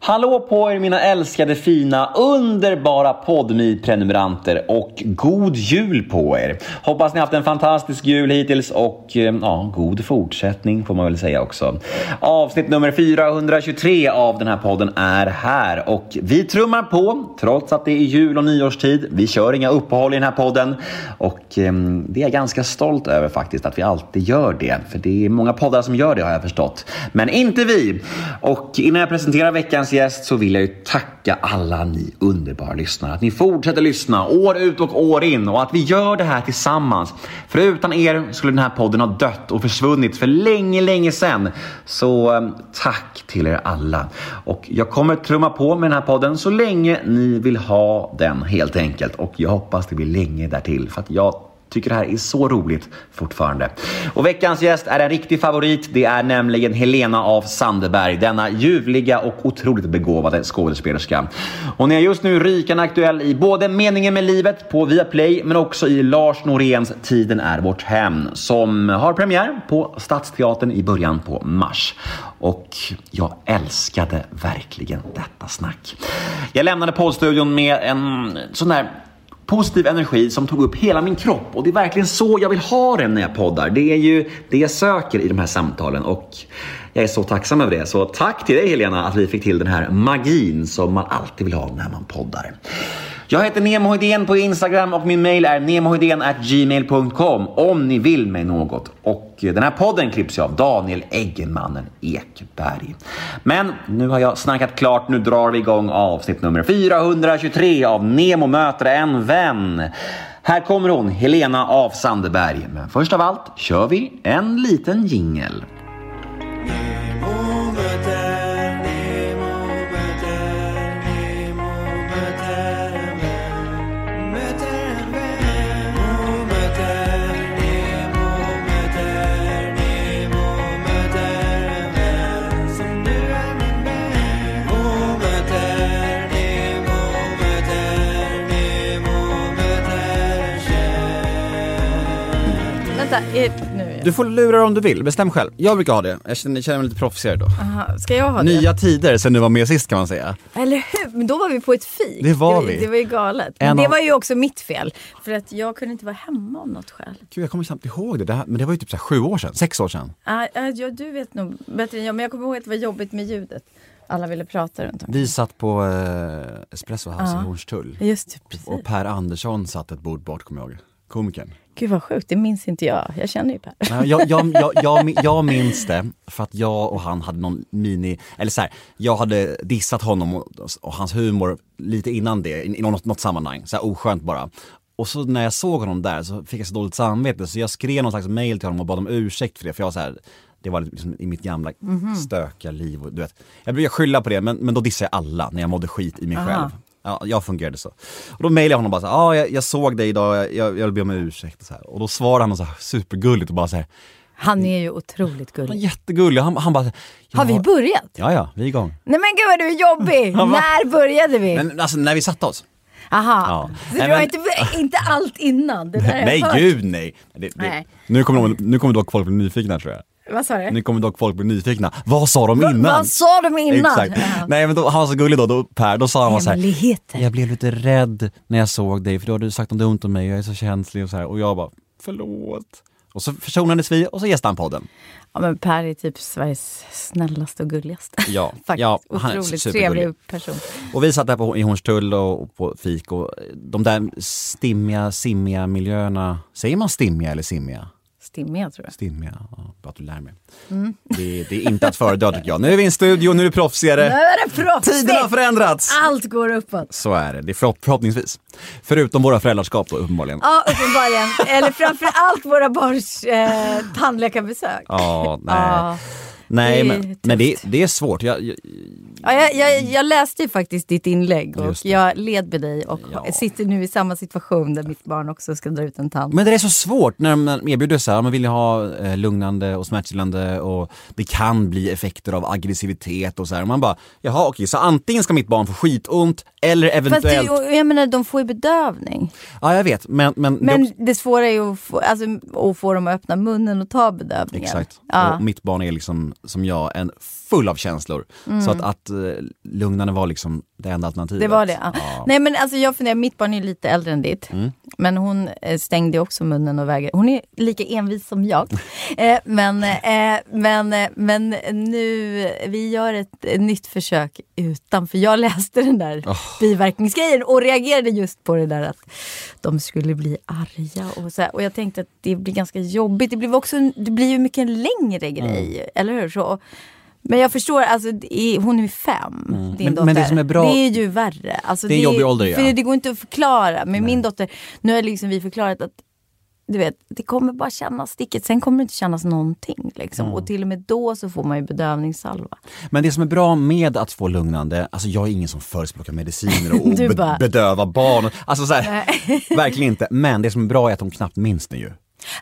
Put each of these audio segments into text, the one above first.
Hallå på er mina älskade fina underbara podmi prenumeranter och god jul på er! Hoppas ni haft en fantastisk jul hittills och eh, ja, god fortsättning får man väl säga också. Avsnitt nummer 423 av den här podden är här och vi trummar på trots att det är jul och nyårstid. Vi kör inga uppehåll i den här podden och eh, det är jag ganska stolt över faktiskt att vi alltid gör det. För det är många poddar som gör det har jag förstått. Men inte vi! Och innan jag presenterar veckans gäst så vill jag ju tacka alla ni underbara lyssnare. Att ni fortsätter lyssna år ut och år in och att vi gör det här tillsammans. För utan er skulle den här podden ha dött och försvunnit för länge, länge sedan. Så eh, tack till er alla. Och jag kommer trumma på med den här podden så länge ni vill ha den helt enkelt. Och jag hoppas det blir länge därtill för att jag Tycker det här är så roligt fortfarande. Och veckans gäst är en riktig favorit. Det är nämligen Helena af Sandeberg, denna ljuvliga och otroligt begåvade skådespelerska. Hon är just nu rykande aktuell i både Meningen med livet på Viaplay men också i Lars Noréns Tiden är vårt hem som har premiär på Stadsteatern i början på mars. Och jag älskade verkligen detta snack. Jag lämnade poddstudion med en sån där positiv energi som tog upp hela min kropp och det är verkligen så jag vill ha det när jag poddar. Det är ju det jag söker i de här samtalen och jag är så tacksam över det. Så tack till dig Helena att vi fick till den här magin som man alltid vill ha när man poddar. Jag heter Nemohedén på Instagram och min mail är gmail.com om ni vill mig något. Och den här podden klipps av Daniel Eggenmannen Ekberg. Men nu har jag snackat klart, nu drar vi igång avsnitt nummer 423 av Nemo möter en vän. Här kommer hon, Helena af Sandeberg. Men först av allt kör vi en liten jingel. Vänta, är, nu är jag. Du får lura om du vill, bestäm själv. Jag brukar ha det, jag känner, känner mig lite proffsigare då. Aha, ska jag ha det? Nya tider sen du var med sist kan man säga. Eller hur? Men då var vi på ett fik. Det var vi. Det var ju galet. Men En det av- var ju också mitt fel. För att jag kunde inte vara hemma av något skäl. Gud jag kommer knappt ihåg det, det här, men det var ju typ så sju år sedan, sex år sedan. Ah, ah, ja, du vet nog bättre än jag. Men jag kommer ihåg att det var jobbigt med ljudet. Alla ville prata runt om. Vi satt på eh, Espresso House Ja. i Hornstull. Just det, precis. Och Per Andersson satt ett bord bort, kommer jag ihåg. Komikern. Gud vad sjukt, det minns inte jag. Jag känner ju Per. Nej, jag, jag, jag, jag, jag minns det för att jag och han hade någon mini, eller så här, jag hade dissat honom och, och hans humor lite innan det, i, i något, något sammanhang, så här oskönt bara. Och så när jag såg honom där så fick jag så dåligt samvete så jag skrev någon slags mail till honom och bad om ursäkt för det, för jag var så här, det var liksom i mitt gamla stökiga liv. Och, du vet. Jag brukar skylla på det men, men då dissade jag alla när jag mådde skit i mig Aha. själv. Ja, jag fungerade så. Och då mejlade jag honom bara så här, ah, jag, jag såg dig idag, jag, jag, jag vill be om ursäkt. Och, så här. och då svarade han så här supergulligt och bara så här, Han är ju otroligt han gullig. jättegullig. Han, han bara, Har vi "Ja, börjat? Ja, ja, vi är igång. Nej men gud vad du är jobbig! När började vi? Men alltså när vi satte oss. Aha. Ja. Så du har men- inte, inte allt innan? Det där Nej, gud nej. Det, det, Nej. Nu, kommer de, nu kommer dock folk bli nyfikna tror jag. Vad sa du? Nu kommer dock folk bli nyfikna. Vad sa de innan? Vad sa de innan? Exakt. Ja. Nej men då, han var så gullig då, då Per, då sa han bara så här. Jag blev lite rädd när jag såg dig för då hade du sagt något dumt om mig, jag är så känslig och så här. Och jag bara, förlåt. Och så försonades vi och så gästade han podden. Ja men Per är typ Sveriges snällaste och gulligaste. Ja, Faktiskt. ja, han är Otroligt trevlig person. Och vi satt där på, i Hornstull och på fik och de där stimmiga, simmiga miljöerna, säger man stimmiga eller simmiga? Stimmiga tror jag. Stimmiga, ja, bra att du lär mig. Mm. Det, det är inte att föredra tycker jag. Nu är vi i en studio, nu är det proffsigare. Nu är det proffsigt! Tiden har förändrats! Allt går uppåt. Så är det, det är förhopp- förhoppningsvis. Förutom våra föräldraskap då uppenbarligen. Ja, uppenbarligen. Eller framför allt våra barns eh, tandläkarbesök. Ja, nej. Ja, nej det men, men det, det är svårt. Jag, jag, Ja, jag, jag, jag läste ju faktiskt ditt inlägg och det. jag led med dig och Ja. sitter nu i samma situation där mitt barn också ska dra ut en tand. Men det är så svårt när man erbjuder så här, man vill ju ha eh, lugnande och smärtstillande och det kan bli effekter av aggressivitet och så här. Och man bara, jaha okej, så antingen ska mitt barn få skitont eller Fast eventuellt... det, jag menar, de får ju bedövning. Ja jag vet, men... Men, det Men också- det svåra är ju att få, alltså, att få dem att öppna munnen och ta bedövningen. Exakt. Ja. Och mitt barn är liksom, som jag, en full av känslor. Så att, att eh, lugnande var liksom det enda alternativet. Mm. Det var det. Ja. Ja. Nej men alltså jag funderar, mitt barn är lite äldre än ditt. Mm. Men hon eh, stängde också munnen och vägrade. Hon är lika envis som jag. eh, men, eh, men, eh, men nu, vi gör ett, eh, nytt försök utan. För jag läste den där biverkningsgrejen och reagerade just på det där att de skulle bli arga. Och, så här. och jag tänkte att det blir ganska jobbigt. Det blir, också, det blir ju mycket en längre grej. Mm. Eller hur? Så, men jag förstår, alltså, är, hon är fem, din Mm. Men- dotter. men det som är bra- det är ju värre. Alltså, Det är en jobbig ålder, ja. För det går inte att förklara. Men min dotter, nu har liksom vi förklarat att du vet, det kommer bara kännas sticket. Sen kommer det inte kännas någonting. Liksom. Mm. Och till och med då så får man ju bedövningssalva. Men det som är bra med att få lugnande, alltså jag är ingen som förespråkar mediciner och, bara- bedöva barn. Alltså så här, verkligen inte. Men det som är bra är att de knappt minns det ju.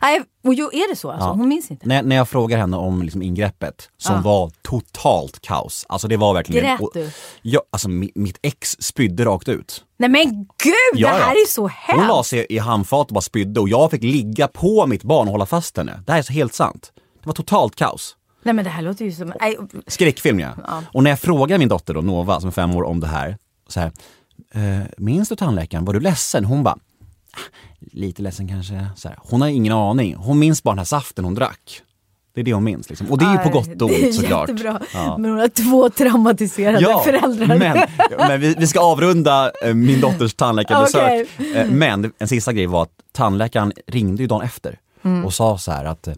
Nej, och jo, är det så? Alltså? Ja. Hon minns inte. När, när jag frågar henne om liksom ingreppet som Ja. var totalt kaos. Alltså det var verkligen... Grät och- du? Ja, alltså mi, mitt ex spydde rakt ut. Nej men gud, Ja, det ja. här är så Hon la hemskt! sig i handfat och bara spydde och jag fick ligga på mitt barn och hålla fast henne. Det här är så helt sant. Det var totalt kaos. Nej men det här låter ju som... Nej, Skräckfilm ja. Och när jag frågar min dotter då, Nova, som är fem år, om det här. Så här eh, minns du tandläkaren, var du ledsen? Hon bara, "Ah, lite ledsen kanske. Så här, hon har ingen aning. Hon minns bara den här saften hon drack. Det är det hon minns. Liksom. Och det är ju på gott och ont såklart. Ja. Men hon har två traumatiserade föräldrar. Men, men vi, vi ska avrunda eh, min dotters tandläkarbesök. Eh, Men en sista grej var att tandläkaren ringde ju dagen efter Mm. och sa så här att eh,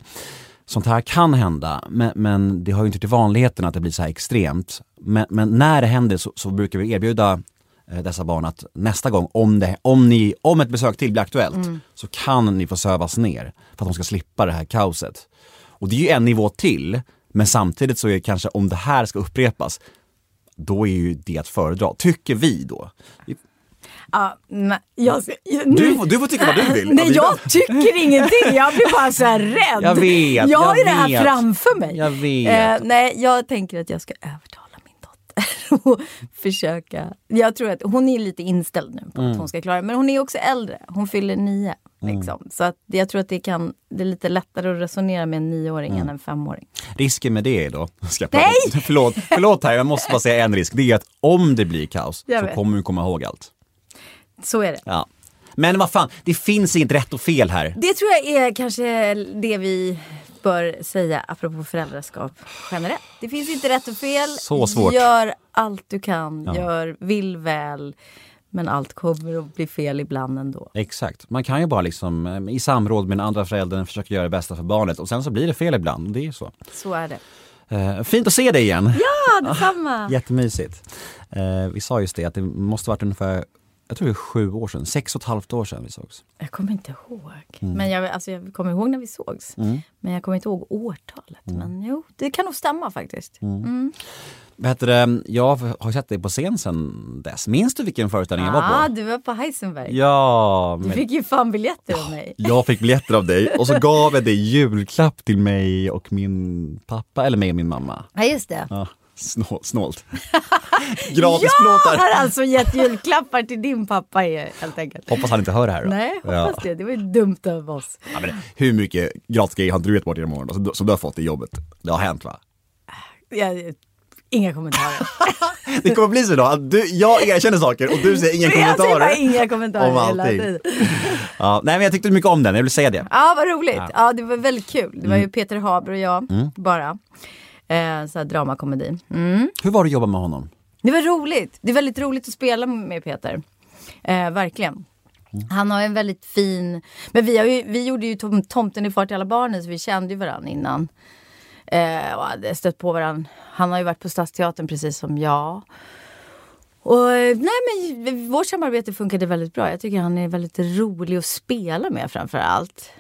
sånt här kan hända men, men det har ju inte till vanligheten att det blir så här extremt. Men, men när det händer så, så brukar vi erbjuda dessa barn att nästa gång om, det, om, ni, om ett besök till blir aktuellt Mm. så kan ni få sövas ner för att de ska slippa det här kaoset. Och det är ju en nivå till men samtidigt så är det kanske om det här ska upprepas då är ju det att föredra, tycker vi då. Ja, nej, jag, Du, nu- får- du får tycka vad du vill. Nej, jag tycker ingenting. Jag blir bara så här rädd. Jag vet, Jag har ju det här vet. framför mig. Jag vet. Eh, nej, jag tänker att jag ska övertala och försöka. Jag tror att hon är lite inställd nu på Mm. att hon ska klara det. Men hon är också äldre. Hon fyller nio. Mm. Liksom. Så att jag tror att det, kan, det är lite lättare att resonera med en nioåring Mm. än en femåring. Risken med det är då, ska jag prata, förlåt, förlåt här, jag måste bara säga en risk. Det är att om det blir kaos så kommer du komma ihåg allt. Så är det. Ja. Men vad fan, det finns inget rätt och fel här. Det tror jag är kanske det vi bör säga apropå föräldraskap generellt. Det finns inte rätt och fel. Så svårt. Gör allt du kan, Ja. gör, vill väl. Men allt kommer att bli fel ibland ändå. Exakt, man kan ju bara liksom eh, i samråd med den andra föräldern försöka göra det bästa för barnet och sen så blir det fel ibland, det är ju så. Så är det. Eh, fint att se dig igen. Ja, detsamma! Jättemysigt. Eh, vi sa just det att det måste varit ungefär, jag tror det är sju år sedan, sex och ett halvt år sedan vi sågs. Jag kommer inte ihåg. Mm. Men jag, alltså, jag kommer ihåg när vi sågs. Men jag kommer inte ihåg årtalet. Mm. Men jo, det kan nog stämma faktiskt. Mm. Heter det, jag har sett dig på scen sedan dess. Minns du vilken föreställning jag var Ah, på? du var på Heisenberg. Ja, Du men fick ju fan biljetter av mig. jag fick biljetter av dig och så gav jag dig julklapp till mig och min pappa, eller mig och min mamma. Ja, just det. Ja, snå, snålt. Jag Gratisplåtar! har alltså gett julklappar till din pappa helt enkelt. Hoppas han inte hör det här då. Nej, hoppas ja. det. Det var ju dumt av oss. Ja, men hur mycket gratisgrejer har du gett bort genom åren som du- som du har fått i jobbet? Det har hänt va? Jag, inga kommentarer. Det kommer bli så då att du, jag erkänner saker och du säger inga Jag säger kommentarer. inga kommentarer Om hela allting. tiden. Ja, nej men jag tyckte mycket om den, jag vill säga det. Ja, vad roligt. Ja. Ja. det var väldigt kul. Det var Mm. ju Peter Haber och jag bara. Eh, så här dramakomedi. Mm. Hur var det att jobba med honom? Det var roligt. Det är väldigt roligt att spela med Peter. Eh, verkligen. Han har en väldigt fin... Men vi, har ju, vi gjorde ju tom, Tomten i far till alla barnen så vi kände ju varandra innan. Eh, och hade stött på varandra. Han har ju varit på Stadsteatern precis som jag. Och, nej, men vårt samarbete funkade väldigt bra. Jag tycker han är väldigt rolig att spela med framför allt.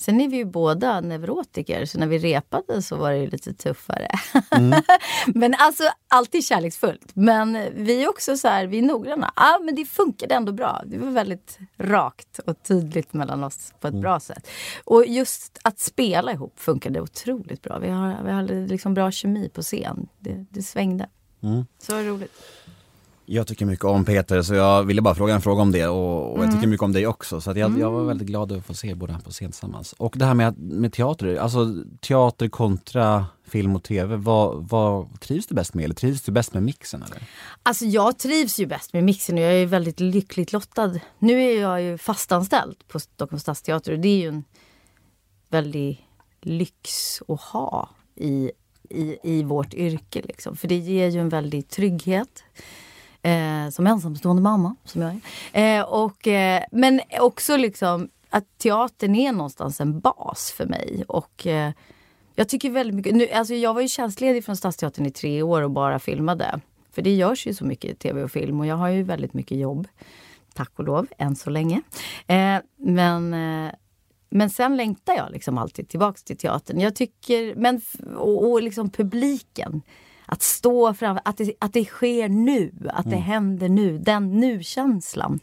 Sen är vi ju båda neurotiker, så när vi repade så var det lite tuffare. men alltså, alltid kärleksfullt. Men vi är också så här, vi är noggranna. ah, men det funkade ändå bra. Det var väldigt rakt och tydligt mellan oss på ett bra sätt. Och just att spela ihop funkade otroligt bra. Vi har, vi har liksom bra kemi på scen. Det, det svängde. Så var det roligt. Jag tycker mycket om Peter så jag ville bara fråga en fråga om det och, och jag tycker mycket om dig också så att jag, jag var väldigt glad att få se båda på scen tillsammans. Och det här med, med teater, alltså teater kontra film och tv, vad, vad trivs du bäst med? Eller trivs du bäst med mixen? Eller? Alltså jag trivs ju bäst med mixen och jag är väldigt lyckligt lottad. Nu är jag ju fastanställd på Stockholms stadsteater och det är ju en väldig lyx att ha i, i, i vårt yrke. Liksom. För det ger ju en väldig trygghet. Eh, som ensamstående mamma, som jag är. Eh, och, eh, men också liksom att teatern är någonstans en bas för mig. Och eh, jag tycker väldigt mycket... Nu, alltså jag var ju tjänstledig från Stadsteatern i tre år och bara filmade. För det görs ju så mycket tv och film och jag har ju väldigt mycket jobb. Tack och lov, än så länge. Eh, men, eh, men sen längtar jag liksom alltid tillbaks till teatern. Jag tycker, men, och, och liksom publiken. Att stå framför, att det, att det sker nu, att det händer nu. Den nu-känslan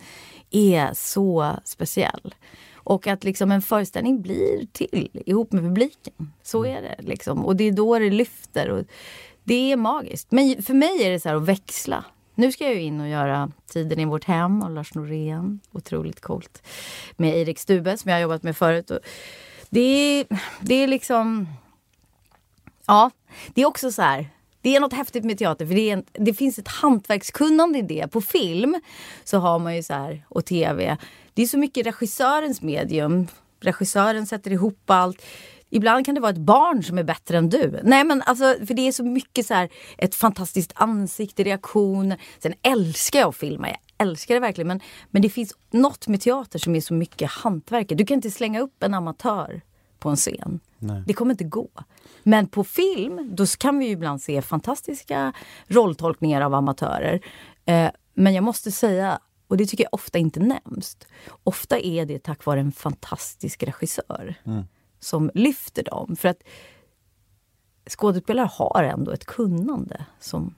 är så speciell. Och att liksom en föreställning blir till ihop med publiken. Så är det. Liksom. Och det är då det lyfter. Och det är magiskt. Men för mig är det så här att växla. Nu ska jag ju in och göra Tiden i vårt hem av Lars Norén. Otroligt coolt. Med Erik Stube som jag har jobbat med förut. Och det, är, det är liksom... Ja, det är också så här. Det är något häftigt med teater, för det, en, det finns ett hantverkskunnande i det. På film så har man ju så här, och tv, det är så mycket regissörens medium. Regissören sätter ihop allt. Ibland kan det vara ett barn som är bättre än du. Nej men alltså, för det är så mycket så här, ett fantastiskt ansikte, reaktioner. Sen älskar jag att filma, jag älskar det verkligen. Men, men det finns något med teater som är så mycket hantverket. Du kan inte slänga upp en amatör på en scen. Det kommer inte gå. Men på film, då kan vi ju ibland se fantastiska rolltolkningar av amatörer. Eh, men jag måste säga, och det tycker jag ofta inte nämns. Ofta är det tack vare en fantastisk regissör som lyfter dem. För att skådespelare har ändå ett kunnande som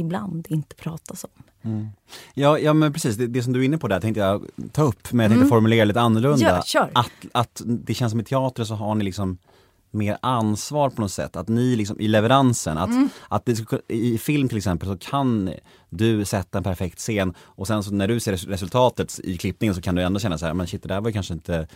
ibland inte pratas om. Ja, ja men precis, det, det som du är inne på där tänkte jag ta upp men jag tänkte formulera lite annorlunda. Ja. Att, att det känns som i teater så har ni liksom mer ansvar på något sätt, att ni liksom i leveransen, att, att det, i film till exempel så kan du sätta en perfekt scen och sen så när du ser res- resultatet i klippningen så kan du ändå känna så här, men shit det där var kanske inte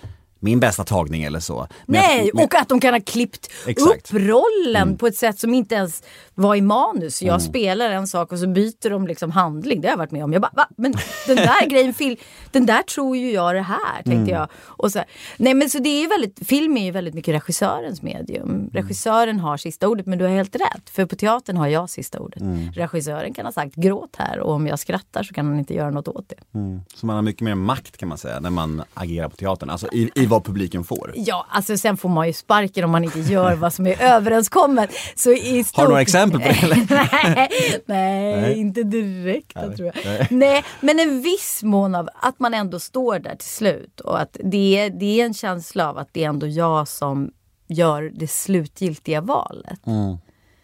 min bästa tagning eller så. Men Nej, men- och att de kan ha klippt Exakt. upp rollen på ett sätt som inte ens var i manus. Jag Mm. spelar en sak och så byter de liksom handling. Det har jag varit med om. Jag bara, va? Men den där grejen, fil- den där tror ju jag det här, tänkte Mm. jag. Och så, nej men så det är väldigt, film är ju väldigt mycket regissörens medium. Mm. Regissören har sista ordet, men du har helt rätt. För på teatern har jag sista ordet. Mm. Regissören kan ha sagt gråt här och om jag skrattar så kan han inte göra något åt det. Mm. Så man har mycket mer makt kan man säga när man agerar på teatern, alltså i, i vad publiken får. Ja, alltså sen får man ju sparken om man inte gör vad som är överenskommet. Så i stort... Har du några exempel på det, eller? nej, nej, Nej. inte direkt Nej, tror jag. nej. Nej. men en viss mån av att man ändå står där till slut. Och att det är, det är en känsla av att det är ändå jag som gör det slutgiltiga valet.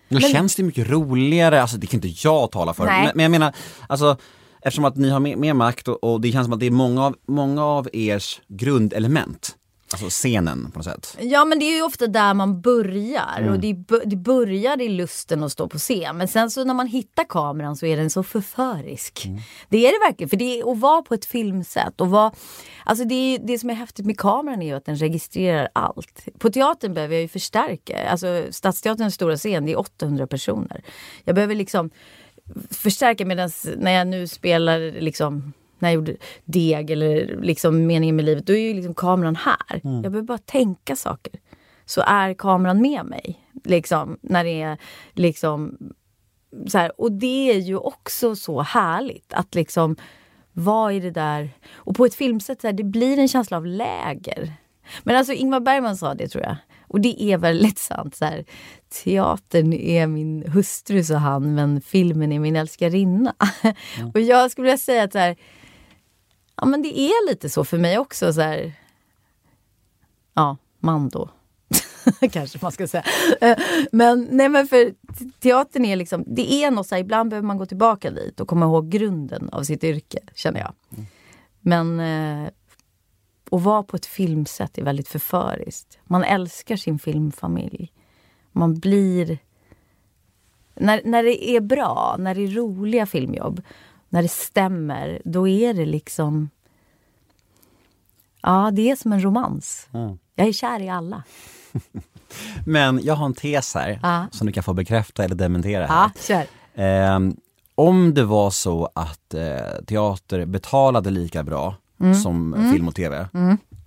Då känns det mycket roligare, alltså det kan inte jag tala för, men, men jag menar, alltså eftersom att ni har mer, mer makt och, och det känns som att det är många av, många av ers grundelement, alltså scenen på något sätt. Ja men det är ju ofta där man börjar Mm. och det, det börjar i lusten att stå på scen. Men sen så när man hittar kameran så är den så förförisk. Mm. Det är det verkligen. För det är att vara på ett filmset och vara, alltså det, är, det som är häftigt med kameran är ju att den registrerar allt. På teatern behöver jag ju förstärka. Alltså Stadsteaterns stora scen det är 800 personer. Jag behöver liksom förstärka medan när jag nu spelar liksom när jag gjorde deg eller liksom meningen med livet, då är ju liksom kameran här. Jag behöver bara tänka saker. Så är kameran med mig. Liksom, när det är liksom så här, och det är ju också så härligt att liksom vad är det där? Och på ett filmsätt, så här, det blir en känsla av läger. Men alltså Ingmar Bergman sa det tror jag. Och det är väldigt sant. Så här, Teatern är min hustru, sa han, men filmen är min älskarinna. och jag skulle vilja säga att så här, ja, men det är lite så för mig också. Så här, ja, man då. Kanske man ska säga. Eh, men, nej, men för teatern är liksom, det är något så här, ibland behöver man gå tillbaka dit och komma ihåg grunden av sitt yrke, känner jag. Men eh, att vara på ett filmsätt är väldigt förföriskt. Man älskar sin filmfamilj. Man blir... När, när det är bra, när det är roliga filmjobb, när det stämmer, då är det liksom... Ja, det är som en romans. Mm. Jag är kär i alla. Men jag har en tes här Ja. som du kan få bekräfta eller dementera. Här. Ja, kör. Ehm, om det var så att eh, teater betalade lika bra Mm. som film och tv,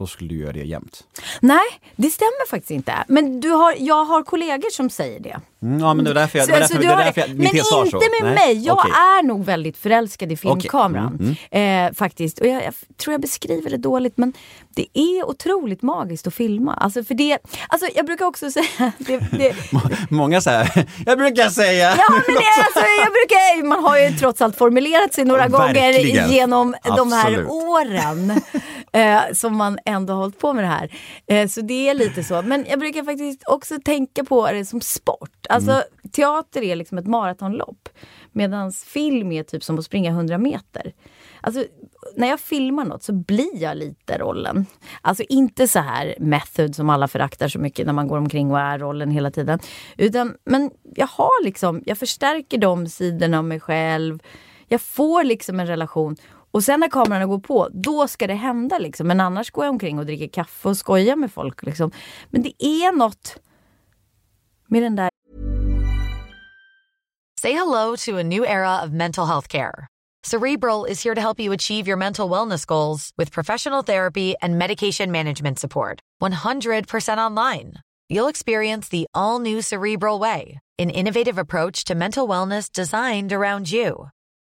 då skulle du göra det jämt. Nej, det stämmer faktiskt inte. Men du har, jag har kollegor som säger det. Mm, ja men det var därför jag, Så- därför, det har därför jag, Men inte så. med Nej, mig. Jag okej. är nog väldigt förälskad i filmkameran. Mm, mm. Eh, faktiskt. Och jag, jag tror jag beskriver det dåligt men det är otroligt magiskt att filma. Alltså för det, alltså jag brukar också säga... Det, det, Många säger jag brukar säga. Ja, men det, alltså, jag brukar, man har ju trots allt formulerat sig några Ja, gånger verkligen. genom de här Absolut. åren eh, som man ändå har hållit på med det här. Eh, så det är lite så. Men jag brukar faktiskt också tänka på det som sport. Alltså Mm. teater är liksom ett maratonlopp medan film är typ som att springa 100 meter. Alltså, när jag filmar något så blir jag lite rollen. Alltså inte så här method som alla föraktar så mycket när man går omkring och är rollen hela tiden. Utan, men jag har liksom, jag förstärker de sidorna av mig själv. Jag får liksom en relation. Och sen när kamerorna går på, då ska det hända liksom. Men annars går jag omkring och dricker kaffe och skojar med folk liksom. Men det är något med den där Say hello to a new era of mental health care. Cerebral is here to help you achieve your mental wellness goals with professional therapy and medication management support. 100% online. You'll experience the all new Cerebral Way, an innovative approach to mental wellness designed around you.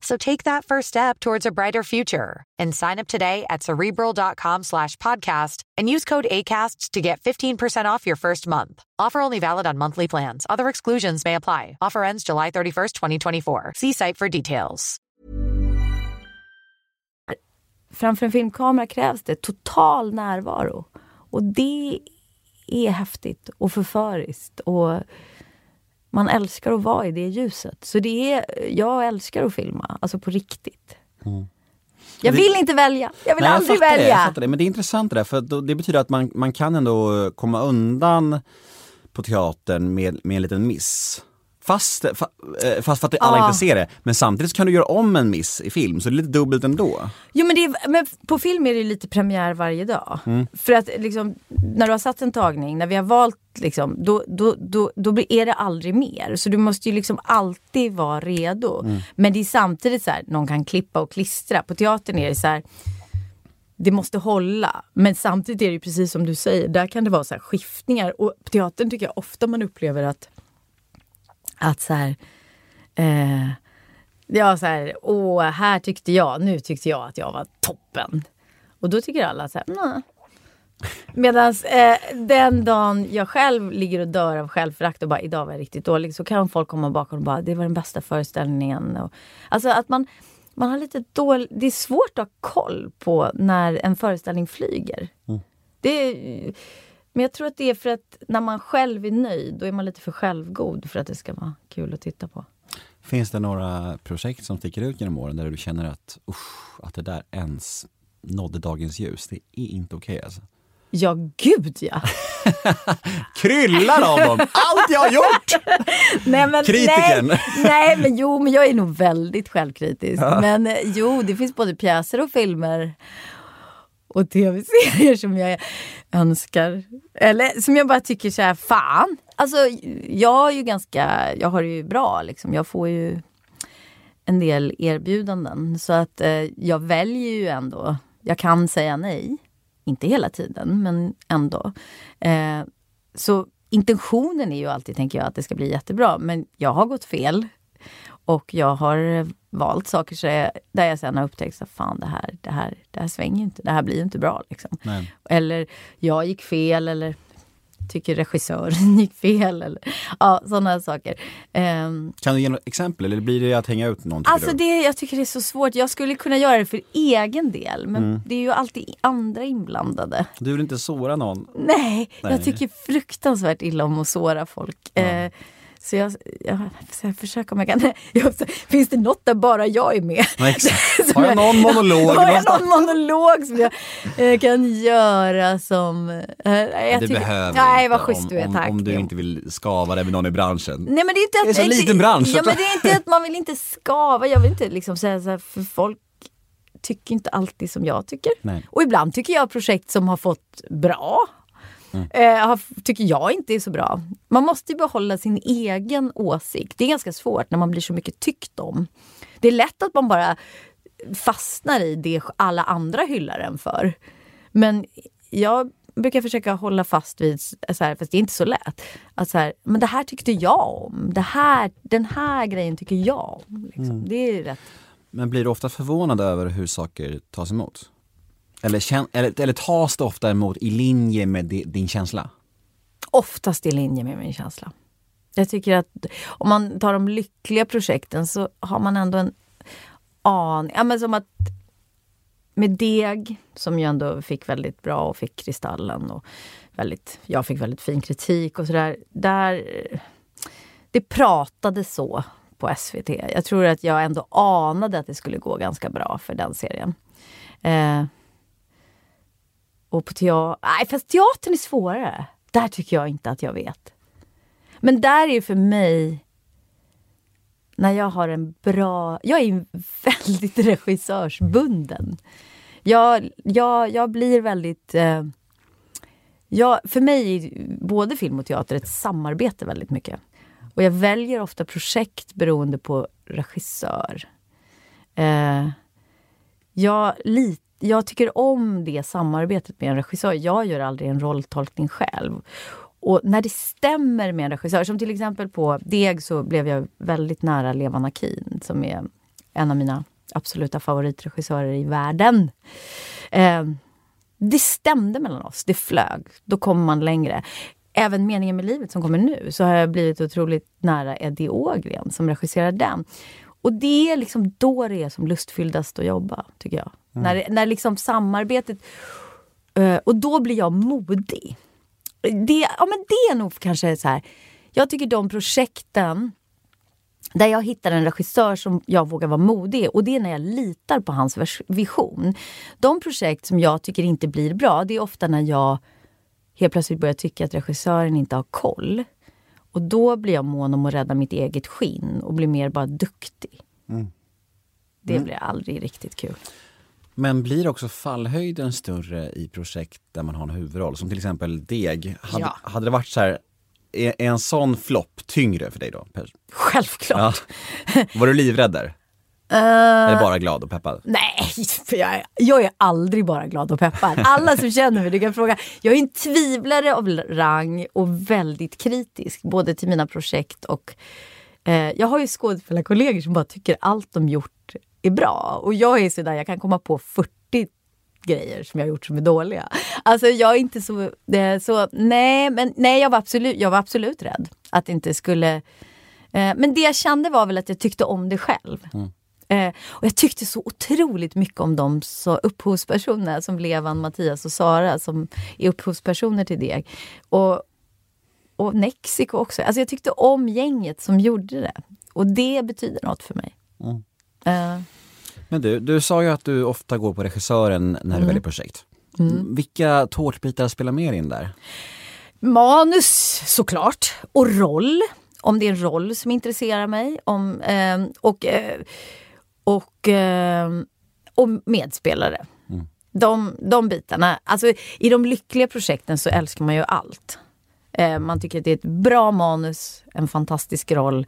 So take that first step towards a brighter future and sign up today at cerebral.com slash podcast and use code ACAST to get 15% off your first month. Offer only valid on monthly plans. Other exclusions may apply. Offer ends July 31st, 2024. See site for details. framför en filmkamera krävs det total närvaro. Och det är häftigt och förföriskt. Och man älskar att vara i det ljuset. Så det är, jag älskar att filma, alltså på riktigt. Jag vill inte välja, jag vill Nej, aldrig jag fattar Det, jag välja. fattar det. Men det är intressant det där, för det betyder att man, man kan ändå komma undan på teatern med, med en liten miss. Fast, fa, eh, fast för att alla Ja. inte ser det. Men samtidigt kan du göra om en miss i film, så det är lite dubbelt ändå. Jo men, är, men på film är det lite premiär varje dag. För att liksom, när du har satt en tagning, när vi har valt, liksom, då, då, då, då är det aldrig mer. Så du måste ju liksom alltid vara redo. Men det är samtidigt så här, någon kan klippa och klistra. På teatern är det så här, det måste hålla. Men samtidigt är det precis som du säger, där kan det vara så här skiftningar. Och på teatern tycker jag ofta man upplever att, att så här, eh, Ja, så här, åh, här tyckte jag, nu tyckte jag att jag var toppen. Och då tycker alla så här, nej. Medan eh, den dagen jag själv ligger och dör av självförakt och bara idag var jag riktigt dålig så kan folk komma bakom och bara det var den bästa föreställningen. Och, alltså att man, man har lite dålig, det är svårt att ha koll på när en föreställning flyger. Det är, men jag tror att det är för att när man själv är nöjd då är man lite för självgod för att det ska vara kul att titta på. Finns det några projekt som sticker ut genom åren där du känner att, usch, att det där ens nådde dagens ljus? Det är inte okej alltså. Ja, gud ja! Kryllar av dem! Allt jag har gjort! Nej, men, Kritiken. Nej, nej, men jo, men jag är nog väldigt självkritisk. Men eh, jo, det finns både pjäser och filmer och tv-serier som jag önskar. Eller som jag bara tycker så här, fan. Alltså, jag är ju ganska, jag har det ju bra liksom. Jag får ju en del erbjudanden. Så att eh, jag väljer ju ändå, jag kan säga nej. Inte hela tiden, men ändå. Eh, så intentionen är ju alltid, tänker jag, att det ska bli jättebra. Men jag har gått fel. Och jag har valt saker så jag, där jag sen har upptäckt att fan det här, det här, det här svänger inte, det här blir inte bra. Liksom. Nej. Eller jag gick fel eller tycker regissören gick fel. Eller, ja, sådana saker. Um, kan du ge något exempel eller blir det att hänga ut någon? Alltså det, jag tycker det är så svårt. Jag skulle kunna göra det för egen del men mm. det är ju alltid andra inblandade. Du vill inte såra någon? Nej, Nej. jag tycker fruktansvärt illa om att såra folk. Ja. Uh, så jag, jag, jag försöker om jag kan... Jag, finns det något där bara jag är med? Exakt. Har jag någon monolog? Har jag någon monolog som jag eh, kan göra som... Eh, det tycker, behöver Nej, vad schysst du är, tack. Om, du inte vill skava dig med någon i branschen. Nej, men det är, inte att, det är så liten bransch. Ja, men det är inte att man vill inte skava. Jag vill inte liksom säga så här, för folk tycker inte alltid som jag tycker. Nej. Och ibland tycker jag projekt som har fått bra Mm. Eh, tycker jag inte är så bra. Man måste behålla sin egen åsikt. Det är ganska svårt när man blir så mycket tyckt om. Det är lätt att man bara fastnar i det alla andra hyllar en för. Men jag brukar försöka hålla fast vid, så här, fast det är inte så lätt, att så här, men det här tyckte jag om. Det här, den här grejen tycker jag om. Liksom. Mm. Det är rätt. Men blir du ofta förvånad över hur saker tas emot? Eller, eller, eller tas det ofta emot i linje med din känsla? Oftast i linje med min känsla. Jag tycker att om man tar de lyckliga projekten så har man ändå en aning. Ja, men som att med Deg, som ju ändå fick väldigt bra och fick Kristallen och väldigt, jag fick väldigt fin kritik och sådär. Där, det pratade så på SVT. Jag tror att jag ändå anade att det skulle gå ganska bra för den serien. Eh, och på teater... Nej, fast teatern är svårare. Där tycker jag inte att jag vet. Men där är för mig... När jag har en bra... Jag är väldigt regissörsbunden. Jag, jag, jag blir väldigt... Eh, jag, för mig är både film och teater ett samarbete väldigt mycket. Och jag väljer ofta projekt beroende på regissör. Eh, jag litar jag tycker om det samarbetet med en regissör. Jag gör aldrig en rolltolkning själv. Och när det stämmer med en regissör, som till exempel på Deg så blev jag väldigt nära Levan Akin som är en av mina absoluta favoritregissörer i världen. Eh, det stämde mellan oss, det flög. Då kommer man längre. Även Meningen med livet som kommer nu så har jag blivit otroligt nära Eddie Ågren som regisserar den. Och det är liksom då det är som lustfylldast att jobba, tycker jag. Mm. När, när liksom samarbetet... Uh, och då blir jag modig. Det, ja, men det är nog kanske så här. Jag tycker de projekten där jag hittar en regissör som jag vågar vara modig och det är när jag litar på hans vision. De projekt som jag tycker inte blir bra, det är ofta när jag helt plötsligt börjar tycka att regissören inte har koll. Och då blir jag mån om att rädda mitt eget skinn och blir mer bara duktig. Mm. Det mm. blir aldrig riktigt kul. Men blir också fallhöjden större i projekt där man har en huvudroll? Som till exempel Deg. Hade, ja. hade det varit så här, är, är en sån flopp tyngre för dig då? Självklart. Ja. Var du livrädd där? Uh, Eller bara glad och peppad? Nej, för jag, är, jag är aldrig bara glad och peppad. Alla som känner mig, du kan fråga. Jag är en tvivlare av rang och väldigt kritisk, både till mina projekt och eh, jag har ju skådespelarkollegor som bara tycker allt de gjort är bra. Och jag är sådär, jag kan komma på 40 grejer som jag har gjort som är dåliga. Alltså jag är inte så... Det, så nej, men nej, jag var absolut, jag var absolut rädd att det inte skulle... Eh, men det jag kände var väl att jag tyckte om det själv. Mm. Eh, och jag tyckte så otroligt mycket om de så upphovspersonerna som Levan, Mattias och Sara som är upphovspersoner till Deg. Och, och Nexiko också. Alltså jag tyckte om gänget som gjorde det. Och det betyder något för mig. Mm. Uh. Men du, du sa ju att du ofta går på regissören när mm. du väljer projekt. Mm. Vilka tårtbitar spelar mer in där? Manus såklart, och roll. Om det är en roll som intresserar mig. Om, eh, och, eh, och, eh, och medspelare. Mm. De, de bitarna. Alltså, I de lyckliga projekten så älskar man ju allt. Eh, man tycker att det är ett bra manus, en fantastisk roll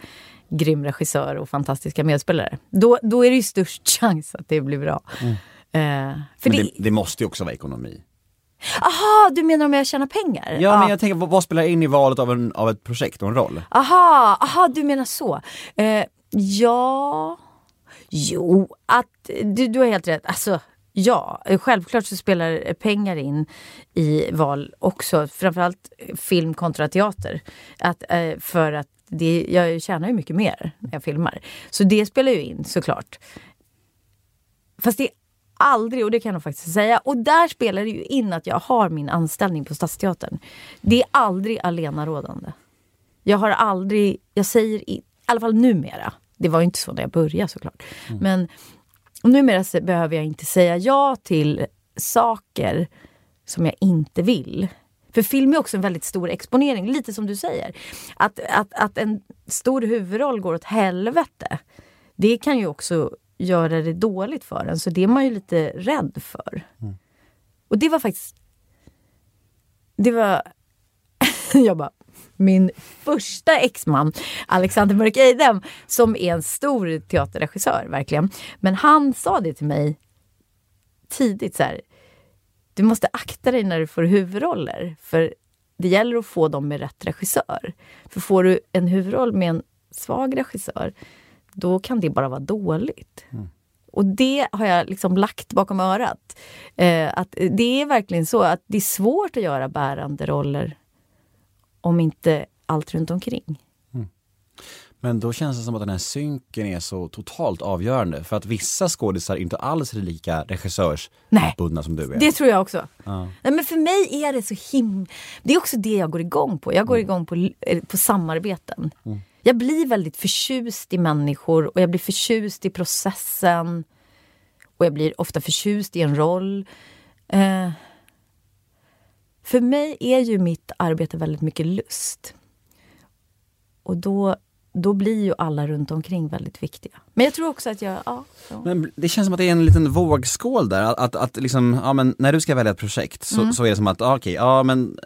grym regissör och fantastiska medspelare. Då, då är det ju störst chans att det blir bra. Mm. Uh, för men det, det, måste ju också vara ekonomi. Aha, du menar om jag tjänar pengar? Ja, ah. men jag tänker, vad, spelar in i valet av, en, av ett projekt och en roll? Aha, aha du menar så. Uh, ja... Jo, att du, du har helt rätt. Alltså, ja, självklart så spelar pengar in i val också. Framförallt film kontra teater. Att, eh, för att det, jag tjänar ju mycket mer när jag filmar. Så det spelar ju in såklart. Fast det är aldrig, och det kan jag faktiskt säga, och där spelar det ju in att jag har min anställning på Stadsteatern. Det är aldrig alenarådande. Jag har aldrig, jag säger, i, i alla fall numera, det var ju inte så när jag började såklart. Mm. Men numera behöver jag inte säga ja till saker som jag inte vill. För film är också en väldigt stor exponering, lite som du säger. Att, att, att en stor huvudroll går åt helvete, det kan ju också göra det dåligt för en. Så det är man ju lite rädd för. Mm. Och det var faktiskt... Det var... jag bara... Min första exman, Alexander Mörk Eidem, som är en stor teaterregissör, verkligen. Men han sa det till mig tidigt så här, Du måste akta dig när du får huvudroller. För det gäller att få dem med rätt regissör. För får du en huvudroll med en svag regissör, då kan det bara vara dåligt. Mm. Och det har jag liksom lagt bakom örat. Eh, att det är verkligen så att det är svårt att göra bärande roller om inte allt runt omkring. Men då känns det som att den här synken är så totalt avgörande. För att vissa skådisar inte alls är lika regissörsbundna som du är. Det tror jag också. Ja. Nej, men för mig är det så himla... Det är också det jag går igång på. Jag går mm. igång på, eh, på samarbeten. Mm. Jag blir väldigt förtjust i människor och jag blir förtjust i processen. Och jag blir ofta förtjust i en roll. Eh, för mig är ju mitt arbete väldigt mycket lust. Och då, då blir ju alla runt omkring väldigt viktiga. Men jag tror också att jag... Ja, Men det känns som att det är en liten vågskål där. Att, att, att liksom, ja, men när du ska välja ett projekt så, mm. så är det som att, okej, okay, ja men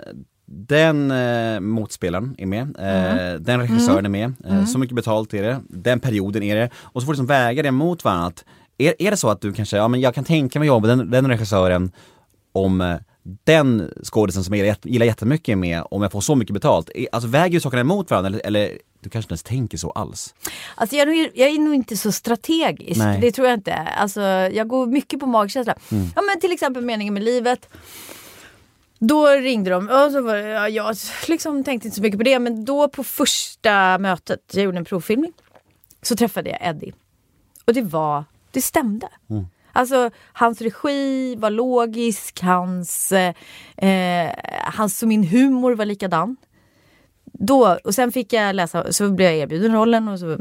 den eh, motspelaren är med, eh, mm. den regissören mm. är med, eh, mm. så mycket betalt är det, den perioden är det. Och så får du liksom väga det mot varandra. Är, är det så att du kanske, ja men jag kan tänka mig jobba med den, den regissören om eh, den skådisen som jag gillar jättemycket med, om jag får så mycket betalt. Alltså väger sakerna emot varandra eller, eller du kanske inte ens tänker så alls? Alltså jag, är nog, jag är nog inte så strategisk, Nej. det tror jag inte. Alltså, jag går mycket på magkänsla. Mm. Ja men till exempel meningen med livet. Då ringde de och så var, ja, jag liksom tänkte inte så mycket på det men då på första mötet, jag gjorde en provfilmning, så träffade jag Eddie. Och det var, det stämde. Mm. Alltså hans regi var logisk, hans, eh, hans och min humor var likadan. Då, och sen fick jag läsa, så blev jag erbjuden rollen och så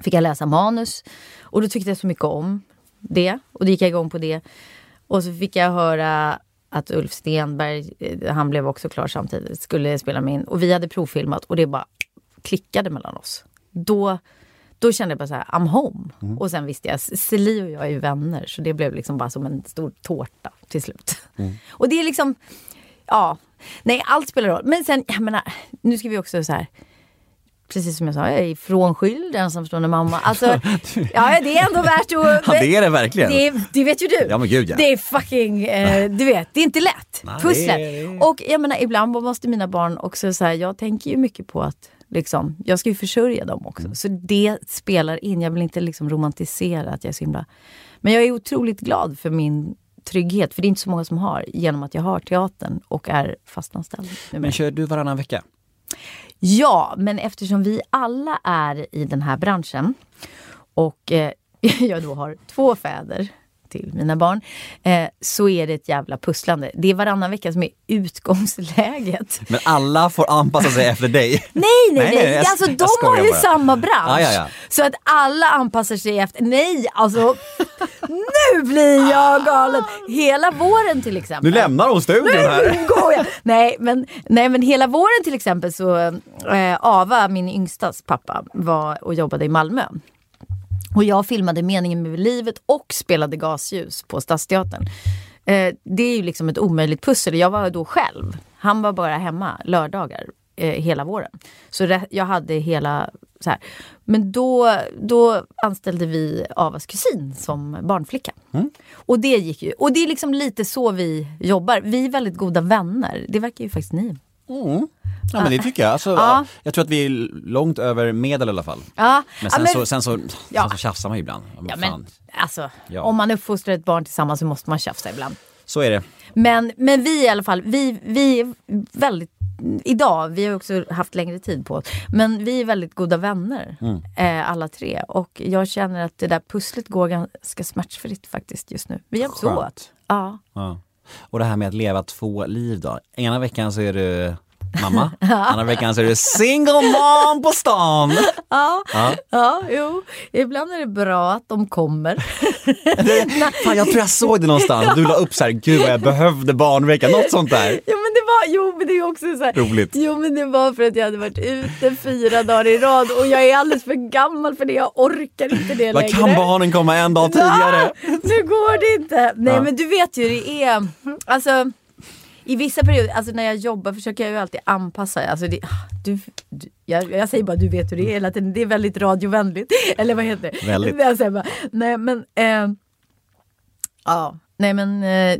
fick jag läsa manus. Och då tyckte jag så mycket om det och då gick jag igång på det. Och så fick jag höra att Ulf Stenberg, eh, han blev också klar samtidigt, skulle spela med in. Och vi hade provfilmat och det bara klickade mellan oss. Då, då kände jag bara så här, I'm home. Mm. Och sen visste jag, Celie och jag är ju vänner så det blev liksom bara som en stor tårta till slut. Mm. Och det är liksom, ja, nej allt spelar roll. Men sen, jag menar, nu ska vi också så här, precis som jag sa, jag är frånskild, ensamstående mamma. Alltså, ja, det är ändå värt att... Ja, det är det verkligen. Det, det vet ju du. Ja, men gud, ja. Det är fucking, eh, du vet, det är inte lätt. Nej, Pusslet. Är... Och jag menar, ibland måste mina barn också så här, jag tänker ju mycket på att liksom, jag ska ju försörja dem också. Mm. Så det spelar in. Jag vill inte liksom romantisera att jag är så himla... Men jag är otroligt glad för min trygghet, för det är inte så många som har, genom att jag har teatern och är fastanställd. Men kör du varannan vecka? Ja, men eftersom vi alla är i den här branschen och eh, jag då har två fäder till mina barn, eh, så är det ett jävla pusslande. Det är varannan vecka som är utgångsläget. Men alla får anpassa sig efter dig? Nej, nej, nej. nej. Jag, alltså, de har ju bara. samma bransch. Ah, ja, ja. Så att alla anpassar sig efter... Nej, alltså. nu blir jag galen! Hela våren till exempel. Nu lämnar hon studion här. Nu går jag. Nej, men, nej, men hela våren till exempel så eh, Ava, min yngstas pappa, var och jobbade i Malmö. Och jag filmade Meningen med livet och spelade gasljus på Stadsteatern. Eh, det är ju liksom ett omöjligt pussel. Jag var då själv. Han var bara hemma lördagar eh, hela våren. Så jag hade hela så här. Men då, då anställde vi Avas kusin som barnflicka. Mm. Och det gick ju. Och det är liksom lite så vi jobbar. Vi är väldigt goda vänner. Det verkar ju faktiskt ni Mm. Ja men det tycker jag. Alltså, Ja. Jag tror att vi är långt över medel i alla fall. Ja, Men sen, ja, men- Så, sen, så, Ja. sen så tjafsar man ju ibland. Ja, men fan. alltså, om man uppfostrar ett barn tillsammans så måste man tjafsa ibland. Så är det. Men, men vi i alla fall, vi, vi är väldigt, idag, vi har också haft längre tid på oss, men vi är väldigt goda vänner Mm. eh, alla tre. Och jag känner att det där pusslet går ganska smärtfritt faktiskt just nu. Vi hjälps åt. Ja. Ja. Och det här med att leva två liv då. Ena veckan så är du mamma, andra veckan så är du single mom på stan. Ja, Ja. ja, jo. Ibland är det bra att de kommer. Fan, jag tror jag såg det någonstans. Du la upp så här, gud vad jag behövde barnvecka, något sånt där. Jo men det var, jo men det är också så här, Roligt. Jo men det var för att jag hade varit ute fyra dagar i rad och jag är alldeles för gammal för det, jag orkar inte det längre. kan barnen komma en dag tidigare? Va? Nu går det inte. Nej Ja. men du vet ju det är, alltså i vissa perioder, alltså när jag jobbar försöker jag ju alltid anpassa. Alltså det, du, du, jag, jag säger bara du vet hur det är hela tiden. Det är väldigt radiovänligt. Eller vad heter det? Väldigt. Jag säger bara, nej men, eh, ja, nej men eh,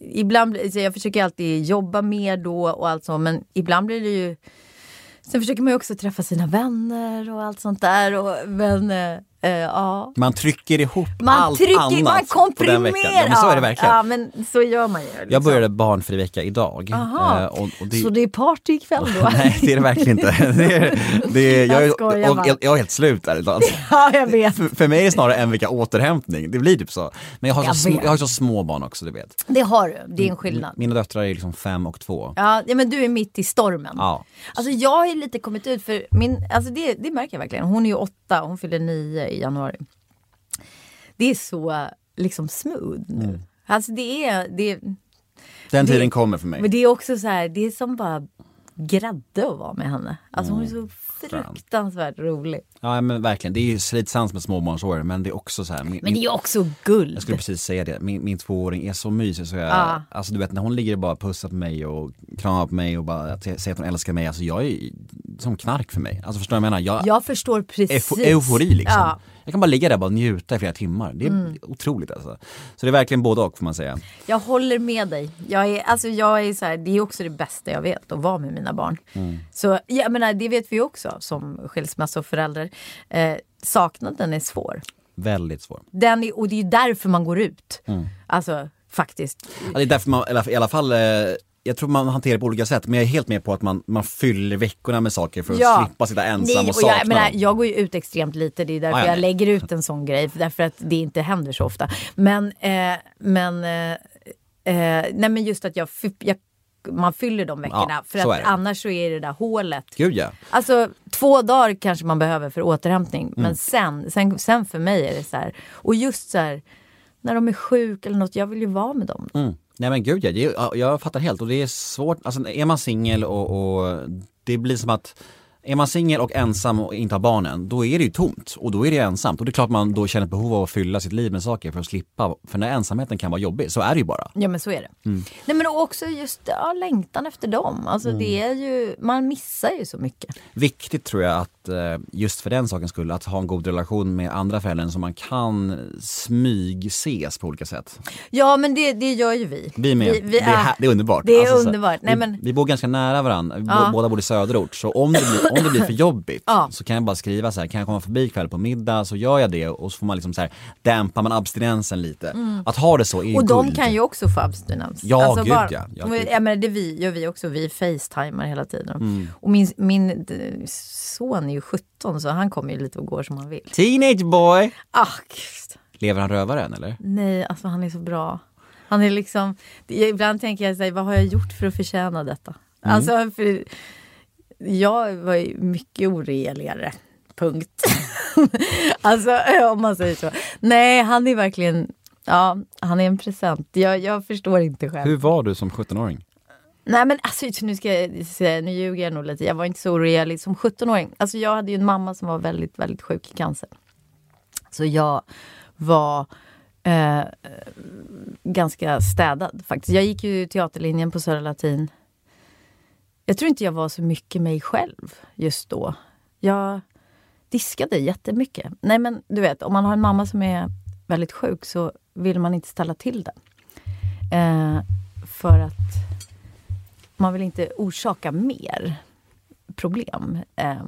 ibland, så jag försöker alltid jobba mer då och allt så men ibland blir det ju Sen försöker man ju också träffa sina vänner och allt sånt där. Och, men eh, eh, ja. Man trycker ihop Man allt trycker, annat man på komprimerar. den veckan. Ja, men så är det verkligen. Ja, men så gör man ju. Liksom. Jag började barnfri vecka idag. Eh, och, och det, Så det är party ikväll då? Nej det är det verkligen inte. Det är, det är, jag, Jag skojar och, jag, jag är helt slut ärligt talat. ja, jag vet. För, för mig är det snarare en vecka återhämtning. Det blir typ så. Men jag har, Jag så, sm- vet. jag har så små barn också, du vet. Det har du, det är en skillnad. Mina döttrar är liksom fem och två. Ja, men du är mitt i stormen. Ja. Alltså jag har ju lite kommit ut för min, alltså det, det märker jag verkligen. Hon är ju åtta, hon fyller nio i januari. Det är så liksom smooth nu. Mm. Alltså det är, det, Den Det- tiden kommer för mig. men det är också så här, det är som bara grädde att vara med henne. Alltså hon är så fruktansvärt rolig. Ja men verkligen, det är ju slitsamt med småbarnsår men det är också så här. Min, Men det är också guld. jag skulle precis säga det, min, min tvååring är så mysig så jag, Ja. alltså du vet när hon ligger och bara pussar på mig och kramar på mig och bara säger att hon älskar mig, alltså jag är som knark för mig. Alltså förstår du vad jag menar? Jag, Jag förstår precis. eufo- eufori liksom. Ja. Jag kan bara ligga där och bara njuta i flera timmar. Det är Mm. otroligt alltså. Så det är verkligen både och får man säga. Jag håller med dig. Jag är, alltså jag är så här, det är också det bästa jag vet, att vara med mina barn. Mm. Så jag menar, det vet vi också som skilsmässoförälder. Eh, saknaden är svår. Väldigt svår. Den är, och det är ju därför man går ut. Mm. Alltså faktiskt. Ja, det är därför man, i alla fall, eh, jag tror man hanterar det på olika sätt men jag är helt med på att man, man fyller veckorna med saker för att Ja. slippa sitta ensam Nej, och och jag, sakna menar, jag går ju ut extremt lite, det är därför Ah, ja, jag lägger ut en sån grej. Därför att det inte händer så ofta. Men, eh, men, eh, eh, nej, men just att jag, jag man fyller de veckorna. Ja, för att annars så är det där hålet. Gud ja. Alltså två dagar kanske man behöver för återhämtning. Mm. Men sen, sen, sen för mig är det så här. Och just så här. När de är sjuka eller något. Jag vill ju vara med dem. Mm. Nej men gud ja, det jag fattar helt och det är svårt, alltså är man singel och, och det blir som att är man singel och ensam och inte har barnen, då är det ju tomt och då är det ensamt och det är klart man då känner ett behov av att fylla sitt liv med saker för att slippa, för när ensamheten kan vara jobbig, så är det ju bara. Ja men så är det. Mm. Nej men också just ja, längtan efter dem. Alltså det är ju, man missar ju så mycket. Viktigt tror jag att eh, just för den sakens skull, att ha en god relation med andra föräldrar som man kan smygses på olika sätt. Ja men det, det gör ju vi. Vi med. Vi, vi det, är, här- det är underbart. Det är Alltså, så- underbart. Nej, vi, men, vi bor ganska nära varandra, vi Ja. båda bor i söderort. Så om det blir, om det blir för jobbigt Ja. så kan jag bara skriva så här, kan jag komma förbi ikväll på middag så gör jag det och så får man liksom så här, dämpa man abstinensen lite. Att ha det så är Mm. och de guld. kan ju också få abstinens. Ja, gud, ja. Ja, och gud. jag menar, det vi, gör vi också, vi facetimar hela tiden. Mm. Och min, min son ju 17 så han kommer ju lite och går som han vill. Teenage boy! Ah, gud. Lever han rövaren eller? Nej, alltså han är så bra. Han är liksom, ibland tänker jag så här, vad har jag gjort för att förtjäna detta? Mm. Alltså, för jag var ju mycket oreligare. Punkt. alltså om man säger så. Nej, han är verkligen, ja, han är en present. Jag, jag förstår inte själv. Hur var du som 17-åring? Nej men alltså nu ska jag säga, nu ljuger jag nog lite. Jag var inte så orelig som 17-åring. Alltså jag hade ju en mamma som var väldigt, väldigt sjuk i cancer. Så jag var eh, ganska städad faktiskt. Jag gick ju teaterlinjen på Södra Latin. Jag tror inte jag var så mycket mig själv just då. Jag diskade jättemycket. Nej men du vet, om man har en mamma som är väldigt sjuk så vill man inte ställa till det. Eh, för att man vill inte orsaka mer problem eh,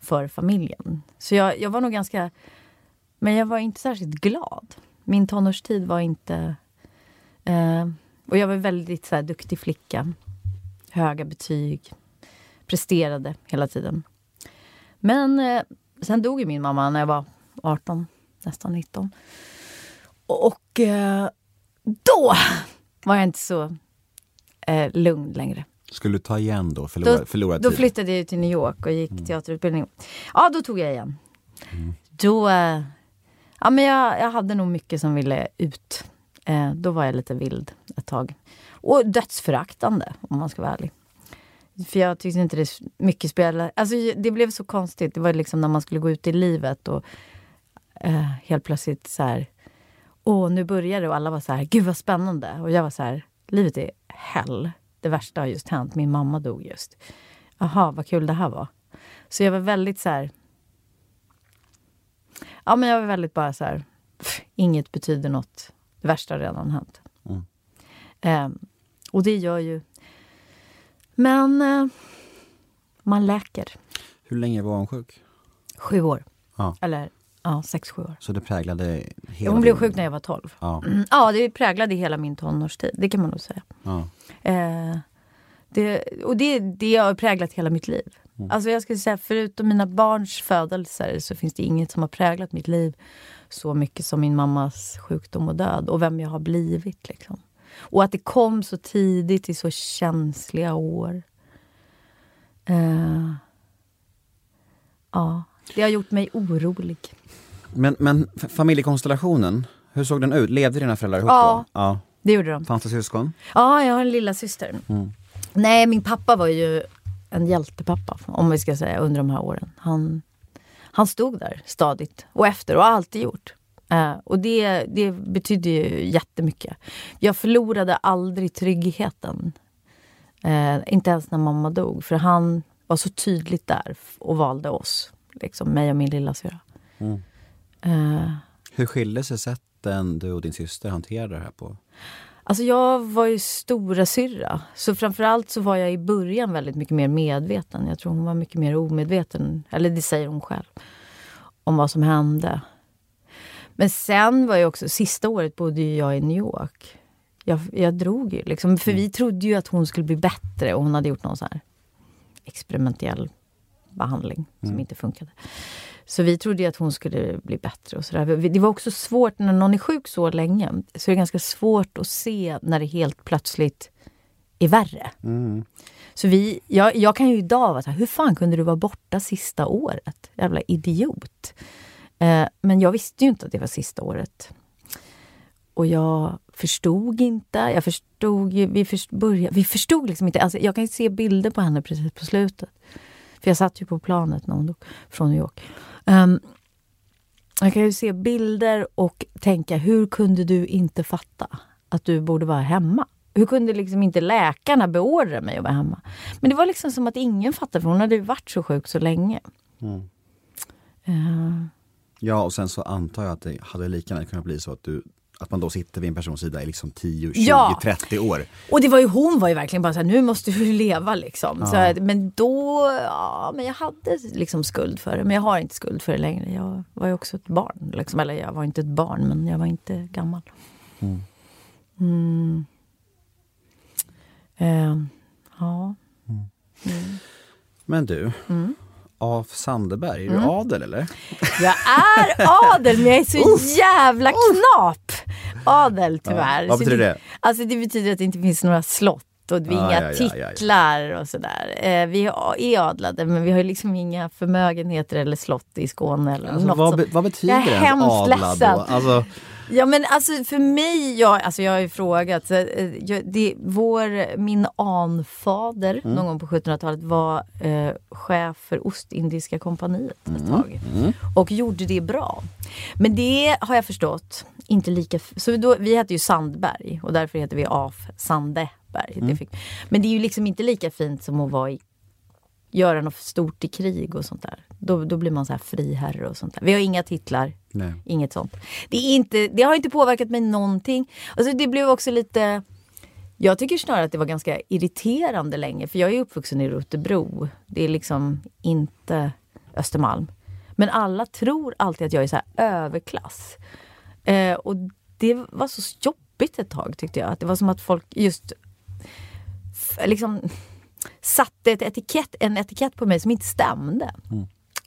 för familjen. Så jag, jag var nog ganska... Men jag var inte särskilt glad. Min tonårstid var inte... Eh, och jag var väldigt så här, duktig flicka. Höga betyg. Presterade hela tiden. Men eh, sen dog ju min mamma när jag var 18, nästan 19. Och eh, då var jag inte så eh, lugn längre. Skulle du ta igen då? Förlora, Då, förlora då flyttade jag till New York och gick teaterutbildning. Ja, då tog jag igen. Då... Eh, ja, men jag, jag hade nog mycket som ville ut. Eh, då var jag lite vild ett tag. Och dödsföraktande, om man ska vara ärlig. För jag tyckte inte det mycket spelade... Alltså, det blev så konstigt. Det var liksom när man skulle gå ut i livet och eh, helt plötsligt så här... Åh, nu börjar det och alla var så här, gud vad spännande. Och jag var så här, livet är hell. Det värsta har just hänt, min mamma dog just. Jaha, vad kul det här var. Så jag var väldigt så här... Ja, men jag var väldigt bara så här... pff, Inget betyder något. Det värsta har redan hänt. Mm. Eh, och det gör ju... Men eh, man läker. Hur länge var hon sjuk? Sju år. Ja. Eller ja, sex, sju år. Så det präglade hela Hon blev din- sjuk när jag var tolv. Ja, Mm, Ja, det präglade hela min tonårstid. Det kan man nog säga. ja. Eh, det, och det, det har präglat hela mitt liv. Alltså jag skulle säga, förutom mina barns födelser så finns det inget som har präglat mitt liv så mycket som min mammas sjukdom och död och vem jag har blivit. Liksom. Och att det kom så tidigt i så känsliga år. Eh, ja, det har gjort mig orolig. Men, men familjekonstellationen, hur såg den ut? Levde dina föräldrar ihop Ja. då? Ja. Det gjorde de. Fanns det syskon? Ja, jag har en lilla syster. Mm. Nej, min pappa var ju en hjältepappa, om vi ska säga, under de här åren. Han, han stod där stadigt och efter och har alltid gjort. Eh, och det, det betydde ju jättemycket. Jag förlorade aldrig tryggheten. Eh, inte ens när mamma dog, för han var så tydligt där och valde oss. Liksom mig och min lilla syra. Mm. Eh, Hur skilde sig sätten du och din syster hanterade det här på? Alltså jag var ju stora syrra. Så framförallt så var jag i början väldigt mycket mer medveten. Jag tror hon var mycket mer omedveten, eller det säger hon själv, om vad som hände. Men sen var jag också, sista året bodde ju jag i New York. Jag, jag drog ju liksom, för vi trodde ju att hon skulle bli bättre och hon hade gjort någon så här experimentell behandling som inte funkade. Så vi trodde att hon skulle bli bättre och sådär. Det var också svårt när någon är sjuk så länge. Så är det ganska svårt att se när det helt plötsligt är värre. Så vi, jag, jag kan ju idag vara så här, hur fan kunde du vara borta sista året? Jävla idiot. Eh, men jag visste ju inte att det var sista året. Och jag förstod inte. Jag förstod vi, först, började, vi förstod liksom inte. Alltså, jag kan se bilder på henne precis på slutet. För jag satt ju på planet när hon dog från New York. Ehm, jag kan ju se bilder och tänka, hur kunde du inte fatta att du borde vara hemma? Hur kunde liksom inte läkarna beordra mig att vara hemma? Men det var liksom som att ingen fattade, för hon hade ju varit så sjuk så länge. Eh, Ja, och sen så antar jag att det hade lika gärna kunnat bli så att du att man då sitter vid en persons sida i liksom 10, 20, Ja. 30 år. Och det var ju, hon var ju verkligen bara så här, nu måste du leva liksom. Så, här, men då, ja, men jag hade liksom skuld för det. Men jag har inte skuld för det längre. Jag var ju också ett barn. Liksom. Eller jag var inte ett barn, men jag var inte gammal. Mm. Eh, ja. Men du, Mm. Af Sandeberg, är du adel eller? Jag är adel, men jag är så jävla knap. Adel tyvärr. Ja, vad betyder det? Alltså det betyder att det inte finns några slott och vi Ah, inga ja, ja, ja, titlar och sådär. Eh, vi är adlade men vi har liksom inga förmögenheter eller slott i Skåne eller Alltså, något vad, be, vad betyder Jag är hemskt ledsen. Alltså, Ja men alltså för mig, jag, alltså jag har ju frågat. Eh, jag, det, vår, min anfader Mm. någon gång på 1700-talet var eh, chef för Ostindiska kompaniet ett tag. Mm. Och gjorde det bra. Men det har jag förstått, inte lika... Så då, vi hette ju Sandberg och därför heter vi Af Sandeberg. Det fick, men det är ju liksom inte lika fint som att vara i göra något stort i krig och sånt där. Då, då blir man så här friherre och sånt där. Vi har inga titlar, nej. inget sånt. Det, är inte, det har inte påverkat mig någonting. Alltså det blev också lite... Jag tycker snarare att det var ganska irriterande länge, för jag är uppvuxen i Rotebro. Det är liksom inte Östermalm. Men alla tror alltid att jag är så här överklass. Eh, och det var så jobbigt ett tag tyckte jag. Att det var som att folk just liksom satte ett etikett, en etikett på mig som inte stämde.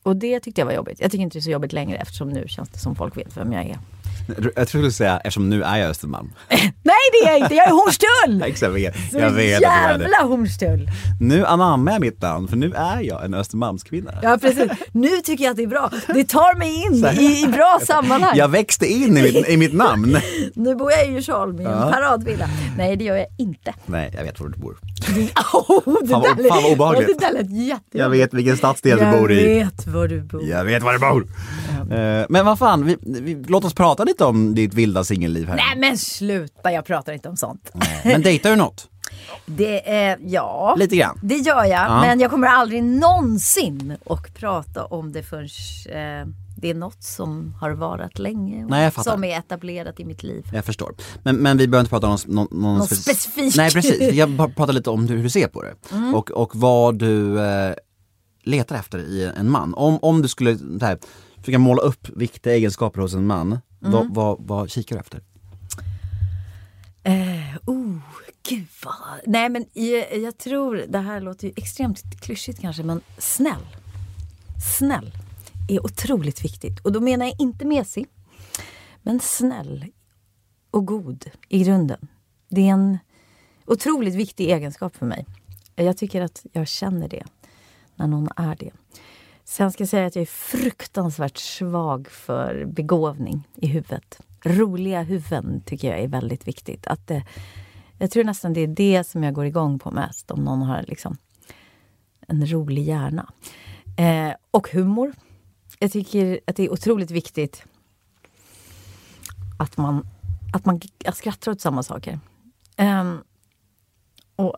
Och det tyckte jag var jobbigt. Jag tycker inte det är så jobbigt längre eftersom nu känns det som folk vet vem jag är. Jag tror du skulle säga, eftersom nu är jag Östermalm. Nej det är jag inte, jag är Hornstull! Exakt, jag vet, jag vet jävla Hornstull! Nu anammar jag mitt namn, för nu är jag en Östermalmskvinna. Ja precis. Nu tycker jag att det är bra. Det tar mig in i, i bra sammanhang. Jag växte in i mitt, i mitt namn. Nu bor jag i Djursholm i en Ja. paradvilla. Nej det gör jag inte. Nej, jag vet var du bor. Oh, det Fan vad- där lät- fan vad obehagligt. Det där lät jättejobbigt. Jag vet vilken stadsdel du Jag bor i. vet var du bor. Jag vet var du bor. Eh, Men vad fan, vi, vi, låt oss prata lite om ditt vilda singelliv här. Nej men sluta, jag pratar inte om sånt. Men dejtar du något? Det är, ja. Lite grann. Det gör jag, Ja. men jag kommer aldrig någonsin att prata om det förrän eh, det är något som har varat länge och Nej, som är etablerat i mitt liv. Jag förstår. Men, men vi behöver inte prata om någon, någon, Någon spec- specifik. Nej precis, jag pratar lite om hur du ser på det. Mm. Och, och vad du eh, letar efter i en man. Om, om du skulle så här, försöka måla upp viktiga egenskaper hos en man, Mm. vad, vad, vad kikar du efter? Eh, oh, gud vad... Nej men jag, jag tror, det här låter ju extremt klyschigt kanske, men snäll. Snäll är otroligt viktigt. Och då menar jag inte mesig, men snäll och god i grunden. Det är en otroligt viktig egenskap för mig. Jag tycker att jag känner det när någon är det. Sen ska jag säga att jag är fruktansvärt svag för begåvning i huvudet. Roliga huvuden tycker jag är väldigt viktigt. Att det, jag tror nästan det är det som jag går igång på mest. Om någon har liksom en rolig hjärna. Eh, och humor. Jag tycker att det är otroligt viktigt att man, att man att skrattar åt samma saker. Eh, och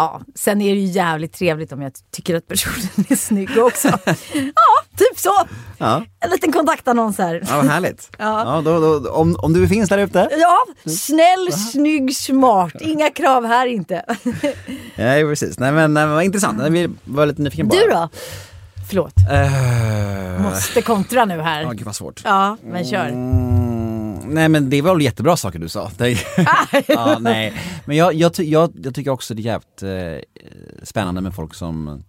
Ja, sen är det ju jävligt trevligt om jag tycker att personen är snygg också. ja, typ så. Ja, En liten kontaktannons här. ja härligt. Ja. Ja, då, då, om, om du finns där ute. Ja, snäll, snygg, smart. Inga krav här inte. Nej precis, nej men, nej, men vad intressant, jag var lite nyfiken bara. Du då? Förlåt, Uh, måste kontra nu Ja, här. gud vad svårt. Ja, men kör. Mm, nej men det var väl jättebra saker du sa. Det, ja, nej. Men jag, jag, jag, jag tycker också det är jävligt eh, spännande med folk som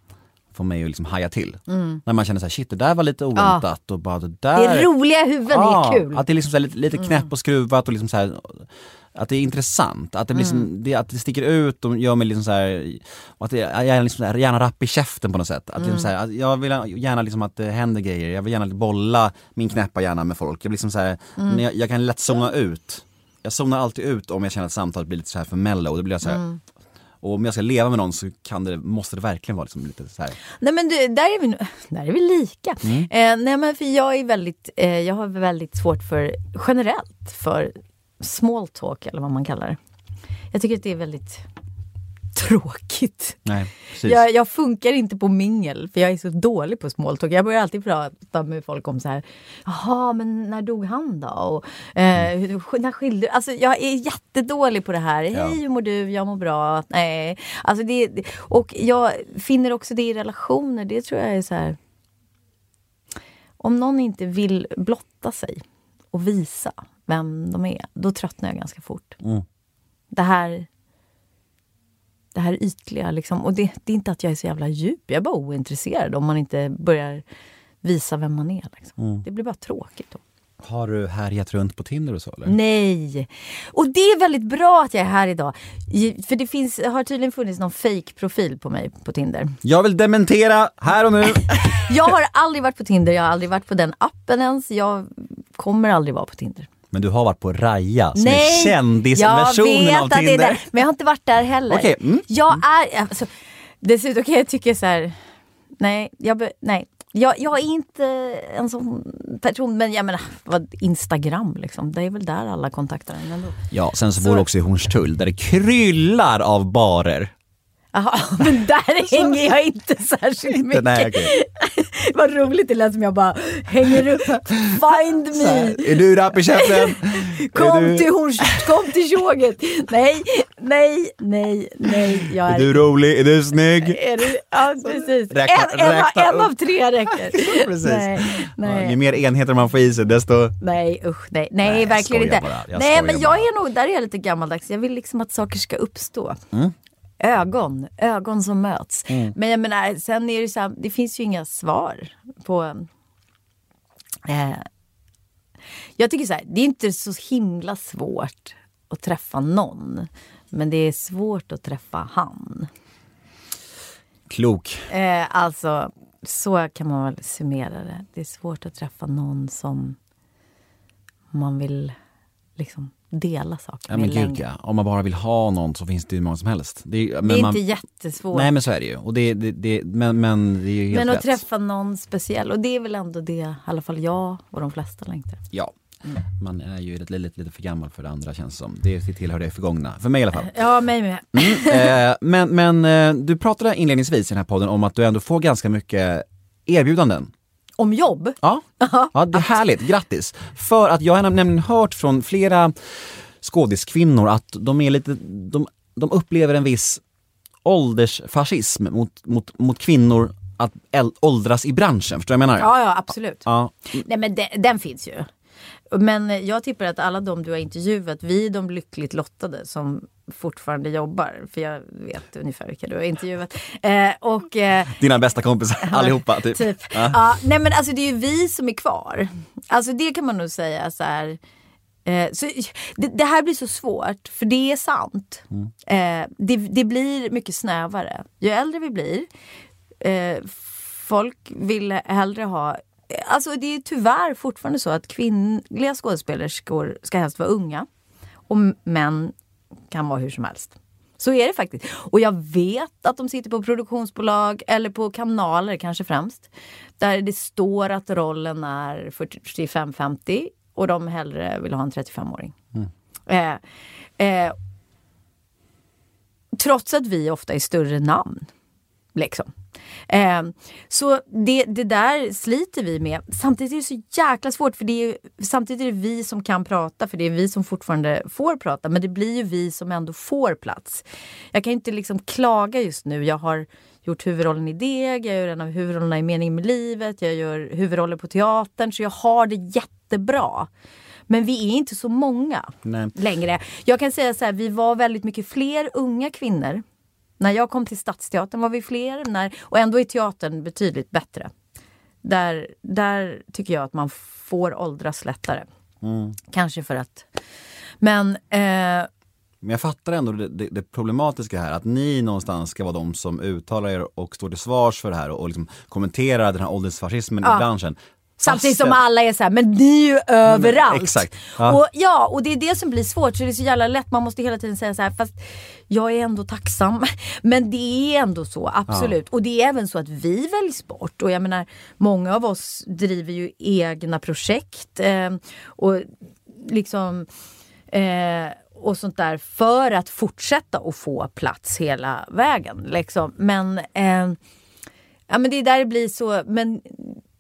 får mig att liksom haja till. När man känner såhär, shit det där var lite oväntat och bara det där Det är roliga huvuden, Ja, det är kul. Att det är liksom så här, lite, lite knäpp och skruvat och liksom så här, att det är intressant, att det, blir Mm. liksom, det, att det sticker ut och gör mig liksom så här, att det, jag är liksom här, gärna rapp i käften på något sätt. Att Mm. liksom så här, att jag vill gärna liksom att det händer grejer, jag vill gärna bolla min knäppa hjärna med folk. Jag, blir liksom så här, Mm. jag, jag kan lätt zona ut. Jag zonar alltid ut om jag känner att samtalet blir lite så här för mellow. Då blir jag så här, Mm. Och om jag ska leva med någon så kan det, måste det verkligen vara liksom lite så här. Nej men du, där är vi, där är vi lika. Mm. Eh, nej men för jag är väldigt, eh, jag har väldigt svårt för, generellt, för small talk eller vad man kallar det. Jag tycker att det är väldigt tråkigt. Nej. Jag, jag funkar inte på mingel för jag är så dålig på small talk. Jag börjar alltid prata med folk om så här, jaha men när dog han då? Och, eh, hur- när skilde Alltså jag är jättedålig på det här. Ja. Hej hur mår du? Jag mår bra. Nej. Alltså det- och jag finner också det i relationer. Det tror jag är så här. Om någon inte vill blotta sig och visa vem de är, då tröttnar jag ganska fort. Mm. Det här det här ytliga. Liksom. Och det, det är inte att jag är så jävla djup, jag är bara ointresserad om man inte börjar visa vem man är. Liksom. Mm. Det blir bara tråkigt då. Har du härjat runt på Tinder och så eller? Nej! Och det är väldigt bra att jag är här idag. För det finns, har tydligen funnits någon fake profil på mig på Tinder. Jag vill dementera här och nu. Jag har aldrig varit på Tinder, jag har aldrig varit på den appen ens. Jag kommer aldrig vara på Tinder. Men du har varit på Raja som Nej, är jag kändisversionen vet av att det är Tinder. där, men jag har inte varit där heller. Okej, mm, Jag är, alltså, dessutom kan jag tycka så här, nej, jag, nej. Jag, jag är inte en sån person, men jag menar, vad, Instagram liksom, det är väl där alla kontaktar en ändå. Ja, sen så Så- bor du också i Hornstull där det kryllar av barer. Jaha, men där hänger jag inte särskilt mycket. Nej, okej. Vad roligt det lät som jag bara hänger upp, find me. Är du rapp i käften? Kom du- till, Horns, kom till tjoget! Nej, nej, nej, nej. Jag Är du rolig? Är du snygg? Är du, ja, precis. Räkna- en, räkna en av tre räcker. Precis. Nej, Ja, ju nej, mer enheter man får i sig desto... nej, usch, nej, nej, Nej, jag verkligen inte. bara, jag nej, men jag bara. är nog, där är jag lite gammaldags. Jag vill liksom att saker ska uppstå. Mm. Ögon, ögon som möts. Men jag menar, sen är det så här, det finns ju inga svar på... Eh, jag tycker så här, det är inte så himla svårt att träffa någon. Men det är svårt att träffa han. Klok. Eh, alltså, så kan man väl summera det. Det är svårt att träffa någon som man vill liksom dela saker Ja med gud längre. ja. Om man bara vill ha någon så finns det ju många som helst. Det är, Det är man, inte jättesvårt. Nej men så är det ju. Och det, det, det, men, men det är ju helt men att rätt. träffa någon speciell. Och det är väl ändå det i alla fall jag och de flesta längtar. Ja. Mm. Man är ju lite, lite, lite för gammal för det andra känns som. Det tillhör det förgångna. För mig i alla fall. Ja, mig med. eh, men men eh, du pratade inledningsvis i den här podden om att du ändå får ganska mycket erbjudanden. Om jobb? Ja, ja det är härligt. Grattis! För att jag har nämligen hört från flera skådiskvinnor att de är lite, de, de upplever en viss åldersfascism mot, mot, mot kvinnor att åldras i branschen. Förstår du vad jag menar? Ja, ja, absolut. Ja. Nej, men den, den finns ju. Men jag tippar att alla de du har intervjuat, vi är de lyckligt lottade som fortfarande jobbar. För jag vet ungefär vilka du har intervjuat. Eh, och, eh, Dina bästa kompisar allihopa. Typ. Typ. Ja. Ja. nej men alltså det är ju vi som är kvar. Alltså det kan man nog säga så här. Eh, så, det, det här blir så svårt, för det är sant. Eh, det, det blir mycket snävare. Ju äldre vi blir, eh, folk vill hellre ha Alltså det är tyvärr fortfarande så att kvinnliga skådespelerskor ska helst vara unga. Och män kan vara hur som helst. Så är det faktiskt. Och jag vet att de sitter på produktionsbolag eller på kanaler kanske främst. Där det står att rollen är 45-50 och de hellre vill ha en 35-åring. Eh, eh, trots att vi ofta är större namn. Liksom. Eh, så det, det där sliter vi med. Samtidigt är det så jäkla svårt för det är, samtidigt är det vi som kan prata för det är vi som fortfarande får prata men det blir ju vi som ändå får plats. Jag kan inte liksom klaga just nu. Jag har gjort huvudrollen i Deg, jag gör en av huvudrollerna i Mening med livet, jag gör huvudroller på teatern så jag har det jättebra. Men vi är inte så många Nej. längre. Jag kan säga så här, vi var väldigt mycket fler unga kvinnor när jag kom till Stadsteatern var vi fler när, och ändå är teatern betydligt bättre. Där, där tycker jag att man får åldras lättare. Kanske för att... Men eh, Men jag fattar ändå det, det, det problematiska här, att ni någonstans ska vara de som uttalar er och står till svars för det här och, och liksom kommenterar den här åldersfascismen Ja. i branschen. Samtidigt som alla är så här, men ni är ju överallt. exakt. Ja. Och, ja, och det är det som blir svårt. Så det är så jävla lätt, man måste hela tiden säga så här, fast jag är ändå tacksam. Men det är ändå så, absolut. Och det är även så att vi väljs bort. Och jag menar, många av oss driver ju egna projekt. Eh, och liksom... Eh, och sånt där för att fortsätta att få plats hela vägen. Liksom. Men, eh, ja, men det är där det blir så. Men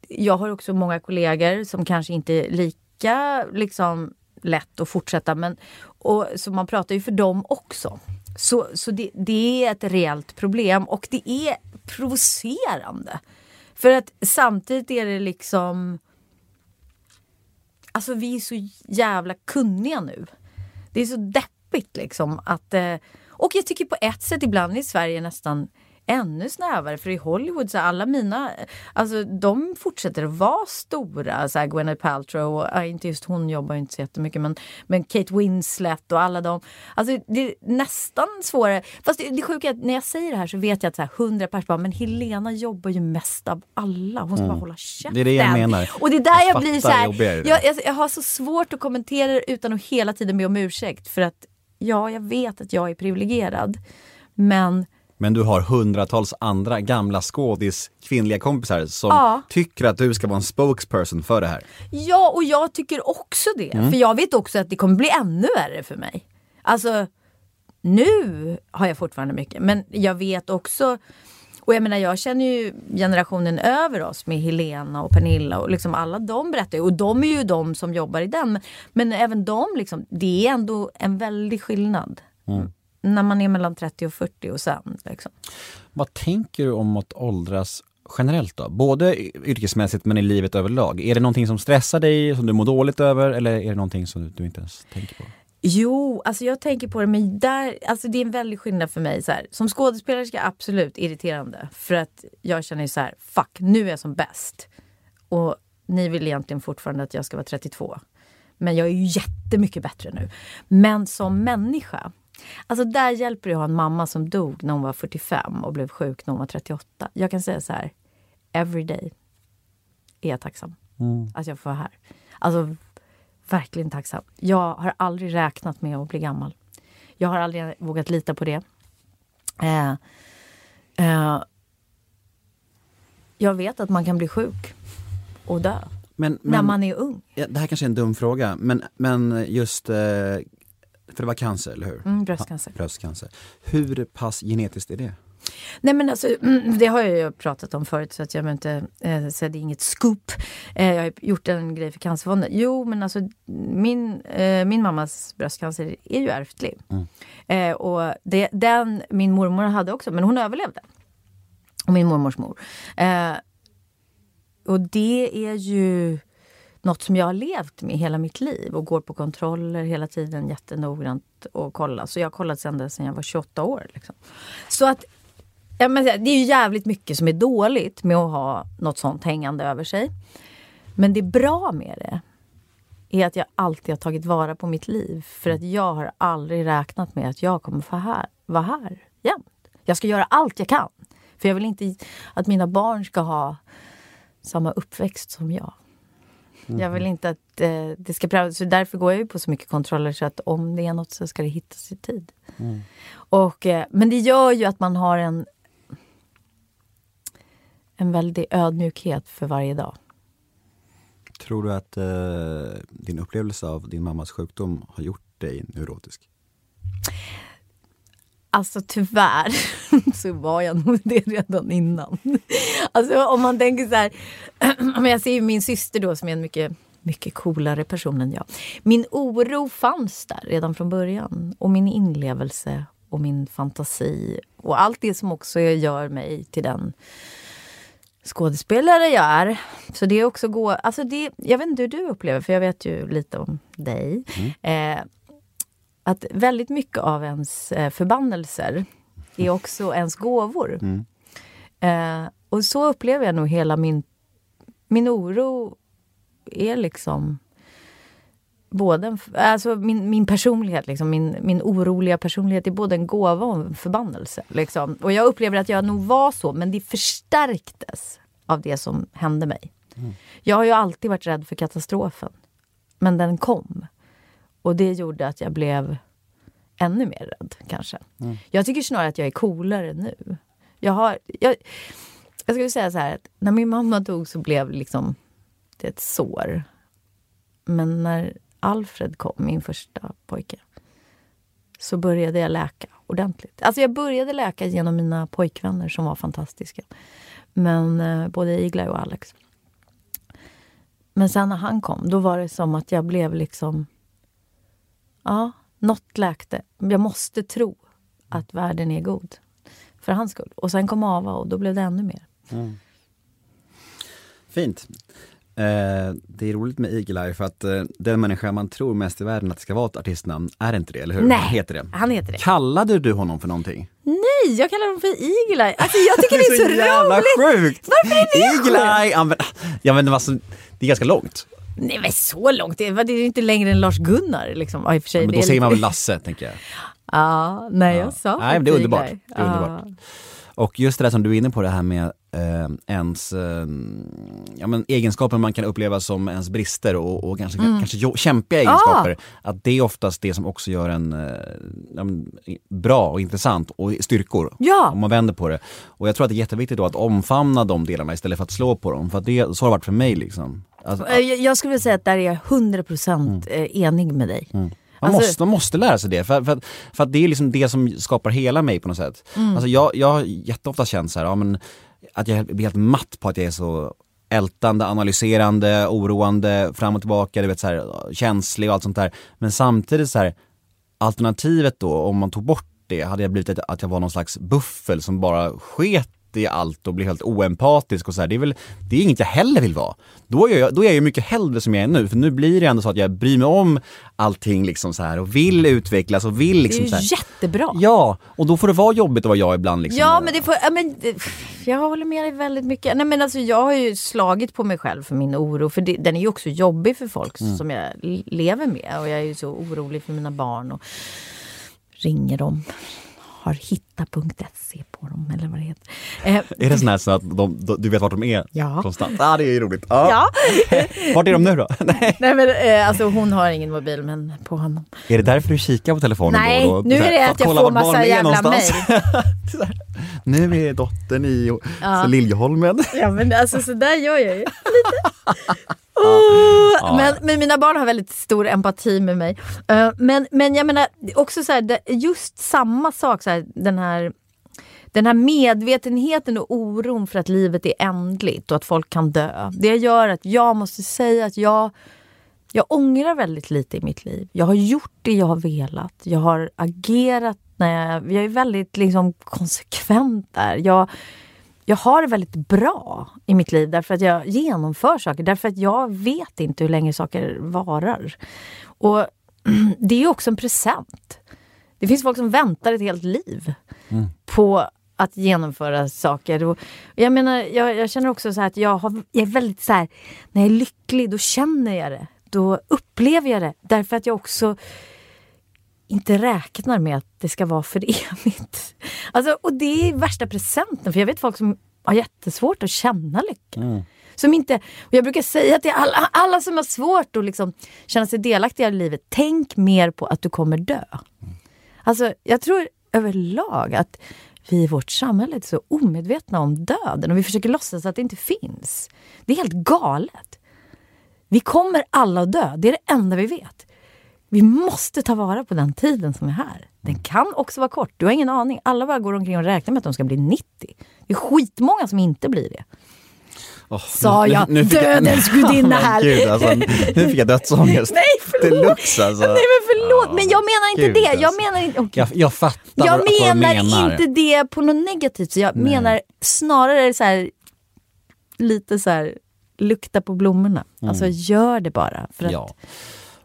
jag har också många kollegor som kanske inte är lika liksom, lätt att fortsätta. Men, och, så man pratar ju för dem också. Så, så det, det är ett reellt problem och det är provocerande. För att samtidigt är det liksom... Alltså vi är så jävla kunniga nu. Det är så deppigt liksom att... Eh, och jag tycker på ett sätt ibland i Sverige nästan ännu snävare. För i Hollywood, så alla mina, alltså de fortsätter att vara stora. Så här Gwyneth Paltrow, och, ja, inte just hon jobbar inte så jättemycket men, men Kate Winslet och alla de. Alltså det är nästan svårare. Fast det, det sjuka är att när jag säger det här så vet jag att så här, 100 personer bara, men Helena jobbar ju mest av alla. Hon ska bara hålla käften. Det är det jag menar. Och det är där jag, Jag blir så här, jag, jag, jag har så svårt att kommentera det utan att hela tiden be om ursäkt. För att ja, jag vet att jag är privilegierad. Men Men du har hundratals andra gamla skådis kvinnliga kompisar som Ja. tycker att du ska vara en spokesperson för det här. Ja, och jag tycker också det. För jag vet också att det kommer bli ännu värre för mig. Alltså, nu har jag fortfarande mycket. Men jag vet också, och jag menar jag känner ju generationen över oss med Helena och Pernilla och liksom alla de berättar ju. Och de är ju de som jobbar i den. Men, men även de, liksom, det är ändå en väldig skillnad. När man är mellan 30 och 40 och sen. Liksom. Vad tänker du om att åldras generellt då? Både yrkesmässigt men i livet överlag. Är det någonting som stressar dig, som du mår dåligt över eller är det någonting som du inte ens tänker på? Jo, alltså jag tänker på det, men där, alltså det är en väldig skillnad för mig. Så här. Som skådespelerska, absolut irriterande. För att jag känner så här, fuck, nu är jag som bäst. Och ni vill egentligen fortfarande att jag ska vara 32. Men jag är ju jättemycket bättre nu. Men som människa, alltså där hjälper det att ha en mamma som dog när hon var 45 och blev sjuk när hon var 38. Jag kan säga så här, every day är jag tacksam att jag får vara här. Alltså verkligen tacksam. Jag har aldrig räknat med att bli gammal. Jag har aldrig vågat lita på det. Eh, eh, jag vet att man kan bli sjuk och dö Men, när men, man är ung. ja, det här kanske är en dum fråga, men, men just, eh, för det var cancer, eller hur? Mm, bröstcancer. Bröstcancer. Hur pass genetiskt är det? Nej men alltså, mm, det har jag ju pratat om förut så att jag inte eh, säga det är inget scoop. Eh, jag har gjort en grej för Cancerfonden. Jo men alltså min, eh, min mammas bröstcancer är ju ärftlig. Eh, och det, den min mormor hade också, men hon överlevde. Och min mormors mor. Och det är ju något som jag har levt med hela mitt liv och går på kontroller hela tiden jättenoggrant och kollar. Så jag har kollat sedan sedan jag var 28 år. Liksom. Så att Ja, men det är ju jävligt mycket som är dåligt med att ha något sånt hängande över sig. Men det bra med det är att jag alltid har tagit vara på mitt liv. För att jag har aldrig räknat med att jag kommer få här, vara här jämt. Jag ska göra allt jag kan. För jag vill inte att mina barn ska ha samma uppväxt som jag. Jag vill inte att eh, det ska prövas. Så därför går jag ju på så mycket kontroller så att om det är något så ska det hittas i tid. Och, eh, men det gör ju att man har en en väldig ödmjukhet för varje dag. Tror du att eh, din upplevelse av din mammas sjukdom har gjort dig neurotisk? Alltså tyvärr så var jag nog det redan innan. Alltså om man tänker så här, jag ser ju min syster då som är en mycket, mycket coolare person än jag. Min oro fanns där redan från början och min inlevelse och min fantasi och allt det som också gör mig till den skådespelare jag är. Så det är också gå, alltså det, jag vet inte hur du upplever, för jag vet ju lite om dig. Eh, att väldigt mycket av ens eh, förbannelser är också ens gåvor. Eh, och så upplever jag nog hela min... Min oro är liksom både en, alltså min, min personlighet, liksom, min, min oroliga personlighet är både en gåva och en förbannelse. Liksom. Och jag upplever att jag nog var så, men det förstärktes av det som hände mig. Jag har ju alltid varit rädd för katastrofen. Men den kom. Och det gjorde att jag blev ännu mer rädd kanske. Jag tycker snarare att jag är coolare nu. Jag har... Jag, jag skulle säga så här att när min mamma dog så blev liksom det ett sår. Men när Alfred kom, min första pojke, så började jag läka ordentligt. Alltså jag började läka genom mina pojkvänner som var fantastiska. Men eh, både Iglai och Alex. Men sen när han kom, då var det som att jag blev liksom... Ja, något läkte. Jag måste tro att världen är god. För hans skull. Och sen kom Ava och då blev det ännu mer. Fint. Eh, det är roligt med Eagle Eye för att eh, den människa man tror mest i världen att det ska vara ett artistnamn är inte det, eller hur? Nej, Han heter det. han heter det. Kallade du honom för någonting? Nej, jag kallar dem för Eagle Eye. Alltså jag tycker det är så, jävla roligt! sjukt! Varför är det Eagle Eye! Ja, men, ja, men alltså, det är ganska långt. Nej men så långt, det är ju inte längre än Lars-Gunnar. Liksom. Ja, i och för sig, Ja, men då säger man väl lite- Lasse, tänker jag. Ja, nej jag sa Nej, men det är underbart. Det är underbart. Och just det där som du är inne på, det här med eh, ens eh, ja, men egenskaper man kan uppleva som ens brister och, och kanske, Mm. kanske jo- kämpiga egenskaper. Att det är oftast det som också gör en eh, bra och intressant och styrkor. Ja. Om man vänder på det. Och jag tror att det är jätteviktigt då att omfamna de delarna istället för att slå på dem. För att det, så har det varit för mig liksom. Alltså, Eh, jag- Jag skulle vilja säga att där är jag 100% Mm. eh, enig med dig. Man, Alltså- måste, man måste lära sig det, för, för, att- för att det är liksom det som skapar hela mig på något sätt. Mm. Alltså jag, jag har jätteofta känt så här, ja, men, att jag blir helt matt på att jag är så ältande, analyserande, oroande, fram och tillbaka, du vet, så här, känslig och allt sånt där. Men samtidigt så här, alternativet då, om man tog bort det hade jag blivit att jag var någon slags buffel som bara sket i allt och blev helt oempatisk och så här. Det är väl, det är inget jag heller vill vara. Då är jag, då är jag ju mycket hellre som jag är nu, för nu blir det ändå så att jag bryr mig om allting liksom så här och vill utvecklas och vill liksom det är så ju här. jättebra. Ja, och då får det vara jobbigt att vara jag ibland liksom. Ja men det får, ja, men, det- jag håller med dig väldigt mycket. Nej, men alltså, jag har ju slagit på mig själv för min oro. För det, den är ju också jobbig för folk Mm. som jag lever med. Och jag är ju så orolig för mina barn. Och ringer dem. Har hitta.se på dem eller vad det heter. Eh, Är det sån så att de, de, du vet vart de är Ja. konstant? Ja, det är ju roligt. Ja. ja. Vart är de nu då? Nej. Nej men eh, alltså hon har ingen mobil men på honom. Är det därför du kikar på telefonen Nej, då då? nu är det att jag får massa är jävla här, nu är dottern i Ja. Liljeholmen. Ja men alltså så där gör jag ju. Lite. Oh, men, men mina barn har väldigt stor empati med mig. Eh, men, men jag menar också så här, just samma sak, så här, den här den här medvetenheten och oron för att livet är ändligt och att folk kan dö. Det gör att jag måste säga att jag, jag ångrar väldigt lite i mitt liv. Jag har gjort det jag har velat. Jag har agerat när jag, jag är väldigt liksom konsekvent där. Jag, jag har det väldigt bra i mitt liv därför att jag genomför saker. Därför att jag vet inte hur länge saker varar. Och det är också en present. Det finns folk som väntar ett helt liv på att genomföra saker. Och jag menar, jag, jag känner också så att jag, har, jag är väldigt så här, när jag är lycklig då känner jag det. Då upplever jag det. Därför att jag också inte räknar med att det ska vara för evigt. Alltså, och det är värsta presenten, för jag vet folk som har jättesvårt att känna lycka. Som inte, och jag brukar säga till alla, alla som har svårt att liksom känna sig delaktiga i livet, tänk mer på att du kommer dö. Alltså, jag tror överlag att vi i vårt samhälle är så omedvetna om döden och vi försöker låtsas att det inte finns. Det är helt galet. Vi kommer alla att dö, det är det enda vi vet. Vi måste ta vara på den tiden som är här. Den kan också vara kort, du har ingen aning. Alla bara går omkring och räknar med att de ska bli 90. Det är skitmånga som inte blir det. Åh, Sa nu- jag, nu fick dödens gudinna Men här. Gud, alltså, nu fick jag dödsångest. Nej förlåt! Deluxe alltså. Nej men förlåt, men jag menar inte Gud, det. Jag alltså. menar inte... okej. Jag, jag fattar Jag vad, vad du menar, menar. inte det på något negativt. Så jag menar snarare så här, lite så här, lukta på blommorna. Alltså gör det bara. För att, Mm. Ja.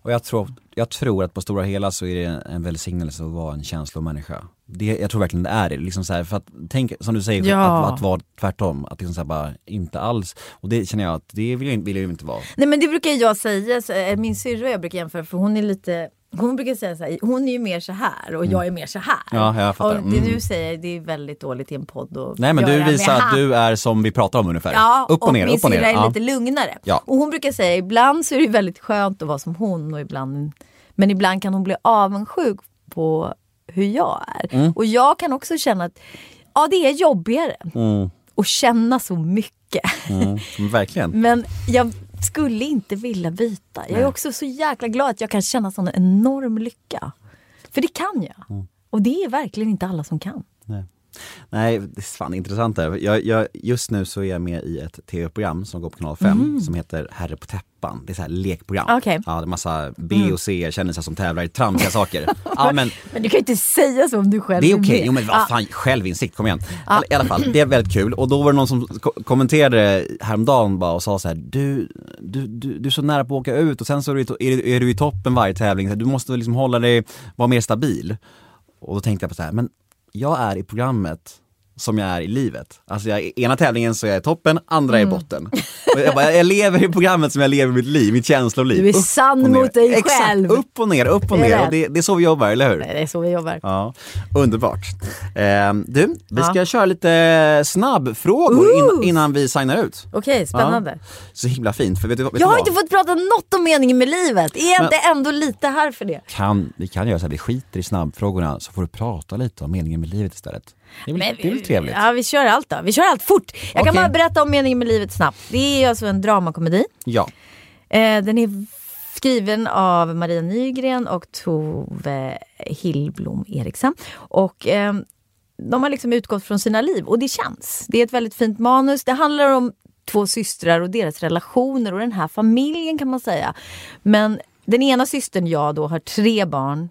Och jag tror, jag tror att på stora hela så är det en välsignelse att vara en känslomänniska. Det, jag tror verkligen det är det. Liksom så här, för att, tänk som du säger, Ja. att, att vara tvärtom. Att liksom så här bara, inte alls. Och det känner jag att det vill jag, vill jag ju inte vara. Nej men det brukar jag säga, så, eh, min syrra och jag brukar jämföra för hon är lite hon brukar säga så här, hon är ju mer så här och jag är mer så här. Ja, jag fattar. Och det Mm. du säger det är väldigt dåligt i en podd att Nej men du visar att du är som vi pratar om ungefär. Ja, upp och, ner, min upp och ner. är Ja. lite lugnare. Ja. Och hon brukar säga ibland så är det väldigt skönt att vara som hon och ibland men ibland kan hon bli avundsjuk på hur jag är. Mm. Och jag kan också känna att ja, det är jobbigare att känna så mycket. Mm, verkligen. Men jag skulle inte vilja byta. Jag är också så jäkla glad att jag kan känna sån enorm lycka. För det kan jag. Mm. Och det är verkligen inte alla som kan. Nej, det är fan intressant där. Jag, jag, just nu så är jag med i ett tv-program som går på kanal 5 som heter Herre på täppan. Det är så här lekprogram. Mm. Mm. Ja, det är massa B och C-kändisar som tävlar i tramsiga saker. Ja, men Men du kan ju inte säga så om du själv det är okej, jo men vad Ja. fan, självinsikt, kom igen. I alla fall, det är väldigt kul. Och då var det någon som ko- kommenterade häromdagen bara och sa så här: du, du, du, du är så nära på att åka ut och sen så är du, är, är du i toppen varje tävling, du måste liksom hålla dig, vara mer stabil. Och då tänkte jag på så här, men jag är i programmet som jag är i livet. Alltså jag, ena tävlingen så är jag i toppen, andra Mm. är i botten. Och jag, bara, jag lever i programmet som jag lever mitt liv, mitt känsloliv. Du är Upp sann mot dig Exakt, själv. upp och ner, upp och ner. Och det, det är så vi jobbar, eller hur? Det är så vi jobbar. Ja, underbart. Ehm, du, vi ska Ja. köra lite snabbfrågor in, innan vi signar ut. Okej, spännande. Så himla fint, för vet du, vet Jag har inte fått prata något om meningen med livet. Är jag Men- inte ändå lite här för det? Kan, vi kan göra så här, vi skiter i snabbfrågorna så får du prata lite om meningen med livet istället. Det är väl, det är väl trevligt? Ja, vi kör allt då. Vi kör allt fort. Jag kan Okej. bara berätta om meningen med livet snabbt. Det är alltså en dramakomedi. Ja. Eh, den är skriven av Maria Nygren och Tove Hillblom Eriksen. Och eh, de har liksom utgått från sina liv och det känns. Det är ett väldigt fint manus. Det handlar om två systrar och deras relationer och den här familjen kan man säga. Men den ena systern, jag då, har tre barn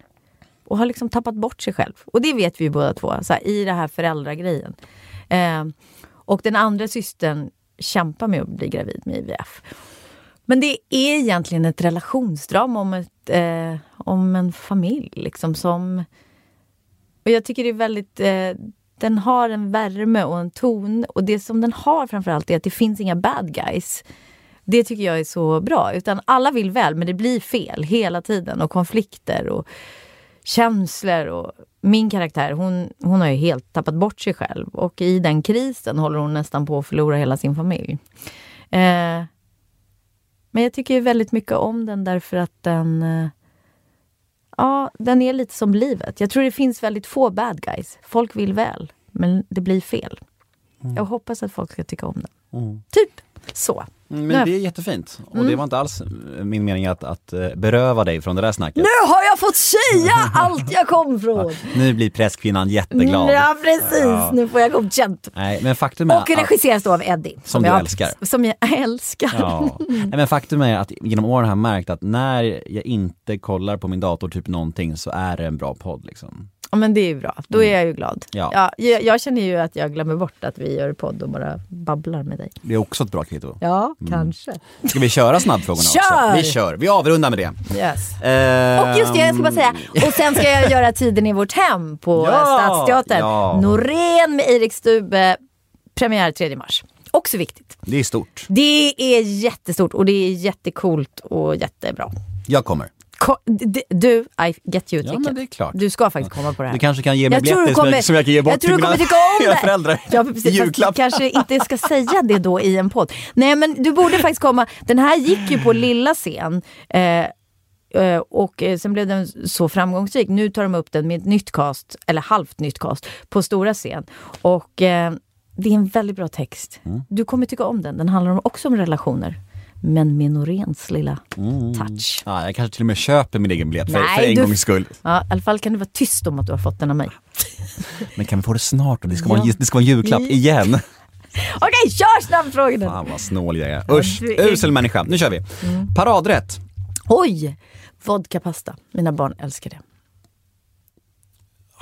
och har liksom tappat bort sig själv. Och det vet vi ju båda två, så här, i det här föräldragrejen. Eh, och den andra systern kämpar med att bli gravid med IVF. Men det är egentligen ett relationsdrama om, ett, eh, om en familj. Liksom, som, och jag tycker det är väldigt... Eh, den har en värme och en ton. Och det som den har framförallt är att det finns inga bad guys. Det tycker jag är så bra. Utan alla vill väl, men det blir fel hela tiden. Och konflikter och känslor. Och min karaktär, hon, hon har ju helt tappat bort sig själv. Och i den krisen håller hon nästan på att förlora hela sin familj. Eh, men jag tycker väldigt mycket om den därför att den... eh, Ja, den är lite som livet. Jag tror det finns väldigt få bad guys. Folk vill väl, men det blir fel. Jag hoppas att folk ska tycka om den. Typ så. Mm, Men det är jättefint. Och Mm. det var inte alls min mening att, att eh, beröva dig från det där snacket. Nu har jag fått säga allt jag kom från! Nu blir presskvinnan jätteglad. Ja, precis. Ja. Nu får jag godkänt. Nej, men faktum är Och att, regisseras då av Eddie. Som du jag, älskar. Som jag älskar. Ja. Nej, men faktum är att genom åren har jag märkt att när jag inte kollar på min dator typ någonting så är det en bra podd liksom. Ja, men det är ju bra. Då är jag ju glad. Ja. jag, jag känner ju att jag glömmer bort att vi gör podd och bara babblar med dig. Det är också ett bra kvitto. Ja, kanske. Ska vi köra snabbfrågorna Kör! också? Vi kör, vi avrundar med det. Yes. Ehm, Och just det, jag ska bara säga. Och sen ska jag göra Tiden i vårt hem på Ja, Stadsteatern. ja. Norén med Erik Stube. Premiär 3 mars. Också viktigt. Det är stort. Det är jättestort och det är jättekult och jättebra. Jag kommer. Du, I get you Ja, ticket. men det är klart. Du ska faktiskt komma på det här. Du kanske kan ge mig biljetter som, kommer- jag, som jag kan ge bort jag tror till mina, tycka om mina föräldrar Ja, precis. julklapp. du kanske inte ska säga det då i en podd. Nej, men du borde faktiskt komma. Den här gick ju på lilla scen. Eh, eh, och eh, sen blev den så framgångsrik. Nu tar de upp den med ett nytt cast, eller halvt nytt cast, på stora scen. Och eh, det är en väldigt bra text. Mm. Du kommer tycka om den. Den handlar också om relationer. Men med Noréns lilla Mm. touch. Ja, jag kanske till och med köper min egen biljett för, Nej, för en du- gångs skull. Ja, I alla fall kan du vara tyst om att du har fått den av mig. Men kan vi få det snart då? Det ska, Ja. vara, en- det ska vara en julklapp Ja. igen. Okej, kör snabbfrågorna! Fan vad snål jag är. Usch, är- usel människa. Nu kör vi. Mm. Paradrätt. Oj! Vodkapasta. Mina barn älskar det.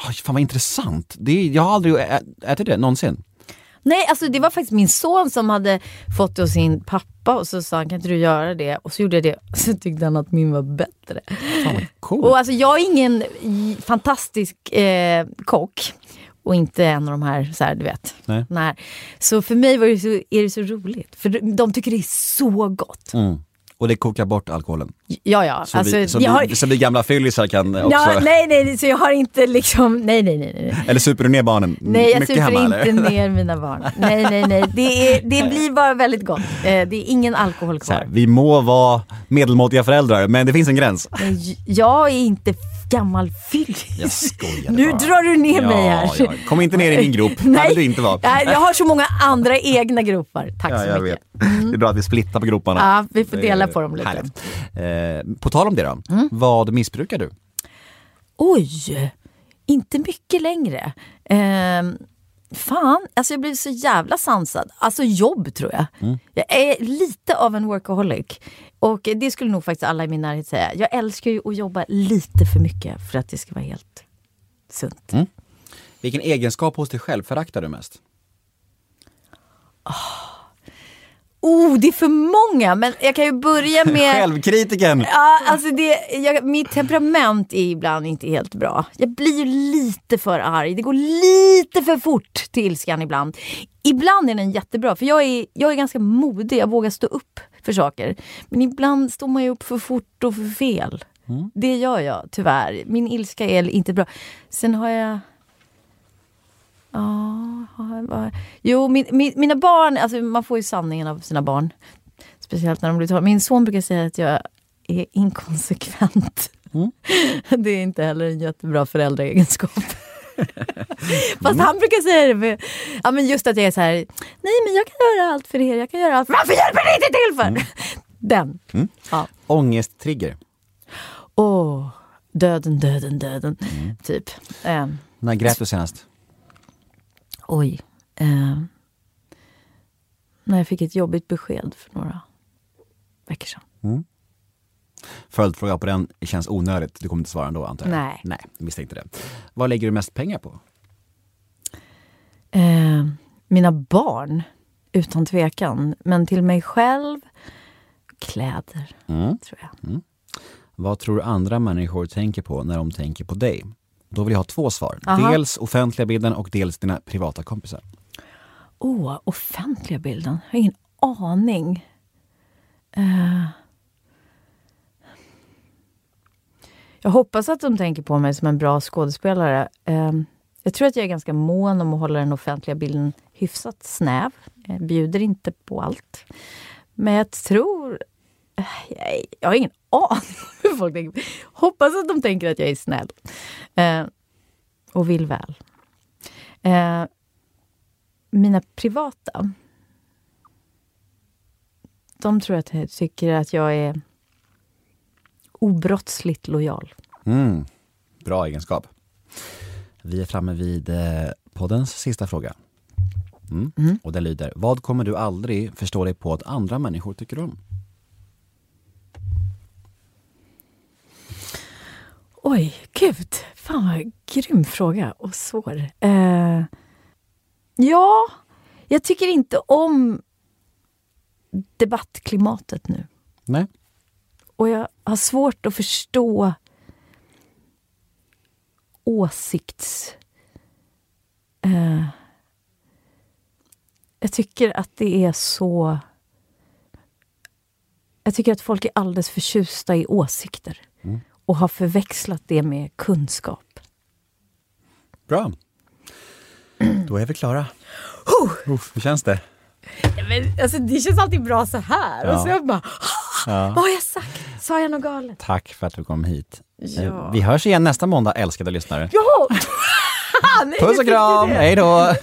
Oj, fan vad intressant. Det är, jag har aldrig ätit det någonsin. Nej, alltså det var faktiskt min son som hade fått det hos sin pappa och så sa han kan inte du göra det? Och så gjorde jag det och så tyckte han att min var bättre. Fan vad coolt. Och alltså jag är ingen fantastisk eh, kock och inte en av de här, så här du vet. Nej. Nej. Så för mig var det så, är det så roligt. För de, de tycker det är så gott. Mm. Och det kokar bort alkoholen. Ja, ja. Så, alltså, vi, så, jag har, vi, så vi gamla fyllisar kan också... ja, nej, nej, så jag har inte liksom, nej, nej, nej. nej. Eller super du ner barnen Nej, jag mycket super hemma inte eller? ner mina barn. Nej, nej, nej. Det, är, det blir bara väldigt gott. Eh, det är ingen alkohol Så här, kvar. vi må vara medelmåttiga föräldrar, men det finns en gräns. Jag är inte gammal fyllis. Nu bara. drar du ner mig här. Ja, kom inte ner i min grop. Nej. vill du inte vara. Jag har så många andra egna gropar. Tack Ja, så jag mycket. vet. Det är bra att vi splittar på groparna. Ja, vi får dela Eh, på dem lite. Mm. Härligt. Eh, på tal om det då, vad missbrukar du? Oj, inte mycket längre. Ehm, fan, alltså jag blir så jävla sansad. Alltså jobb tror jag. Mm. Jag är lite av en workaholic. Och det skulle nog faktiskt alla i min närhet säga. Jag älskar ju att jobba lite för mycket för att det ska vara helt sunt. Vilken egenskap hos dig själv föraktar du mest? Oh, det är för många! Men jag kan ju börja med... Självkritiken! Ja, alltså det, jag, mitt temperament är ibland inte helt bra. Jag blir ju lite för arg. Det går lite för fort till ilskan ibland. Ibland är den jättebra, för jag är, jag är ganska modig. Jag vågar stå upp för saker. Men ibland står man ju upp för fort och för fel. Det gör jag tyvärr. Min ilska är inte bra. Sen har jag... Ja, jo, min, min, mina barn, alltså man får ju sanningen av sina barn. Speciellt när de blir tolv. Min son brukar säga att jag är inkonsekvent. Det är inte heller en jättebra föräldraegenskap. Fast han brukar säga det med, ja, men just att jag är så här, nej men jag kan göra allt för er, jag kan göra allt. Varför hjälper ni inte till för? Den. Ja. Ångesttrigger. Åh, döden, döden, döden. Typ. Ehm, När grät du senast? Oj. Ehm, när jag fick ett jobbigt besked för några veckor sedan. Följdfråga på den känns onödigt, du kommer inte svara ändå antar jag? Nej. Nej, misstänkte det. Vad lägger du mest pengar på? Eh, mina barn, utan tvekan. Men till mig själv, kläder, Mm. tror jag. Vad tror du andra människor tänker på när de tänker på dig? Då vill jag ha två svar. Aha. Dels offentliga bilden och dels dina privata kompisar. Åh, offentliga bilden. Jag har ingen aning. Eh. Jag hoppas att de tänker på mig som en bra skådespelare. Eh, jag tror att jag är ganska mån om att hålla den offentliga bilden hyfsat snäv. Jag bjuder inte på allt. Men jag tror... eh, Jag, har ingen aning om hur folk tänker. Hoppas att de tänker att jag är snäll. Eh, och vill väl. Eh, mina privata, de tror att jag tycker att jag är obrottsligt lojal. Mm. Bra egenskap. Vi är framme vid eh, poddens sista fråga. Mm. Och den lyder, vad kommer du aldrig förstå dig på att andra människor tycker om? Oj, gud. Fan vad grym fråga och svår. Eh, ja, jag tycker inte om debattklimatet nu. Nej. Och jag har svårt att förstå åsikts... Eh, jag tycker att det är så... Jag tycker att folk är alldeles förtjusta i åsikter och har förväxlat det med kunskap. Bra. Då är vi klara. Uff, hur känns det? Men, alltså, det känns alltid bra så här. Ja. Och så jag bara, vad har jag sagt? Sa jag något galet? Tack för att du kom hit. Ja. Vi hörs igen nästa måndag, älskade lyssnare. Ja! Nej, Puss och kram, hej då!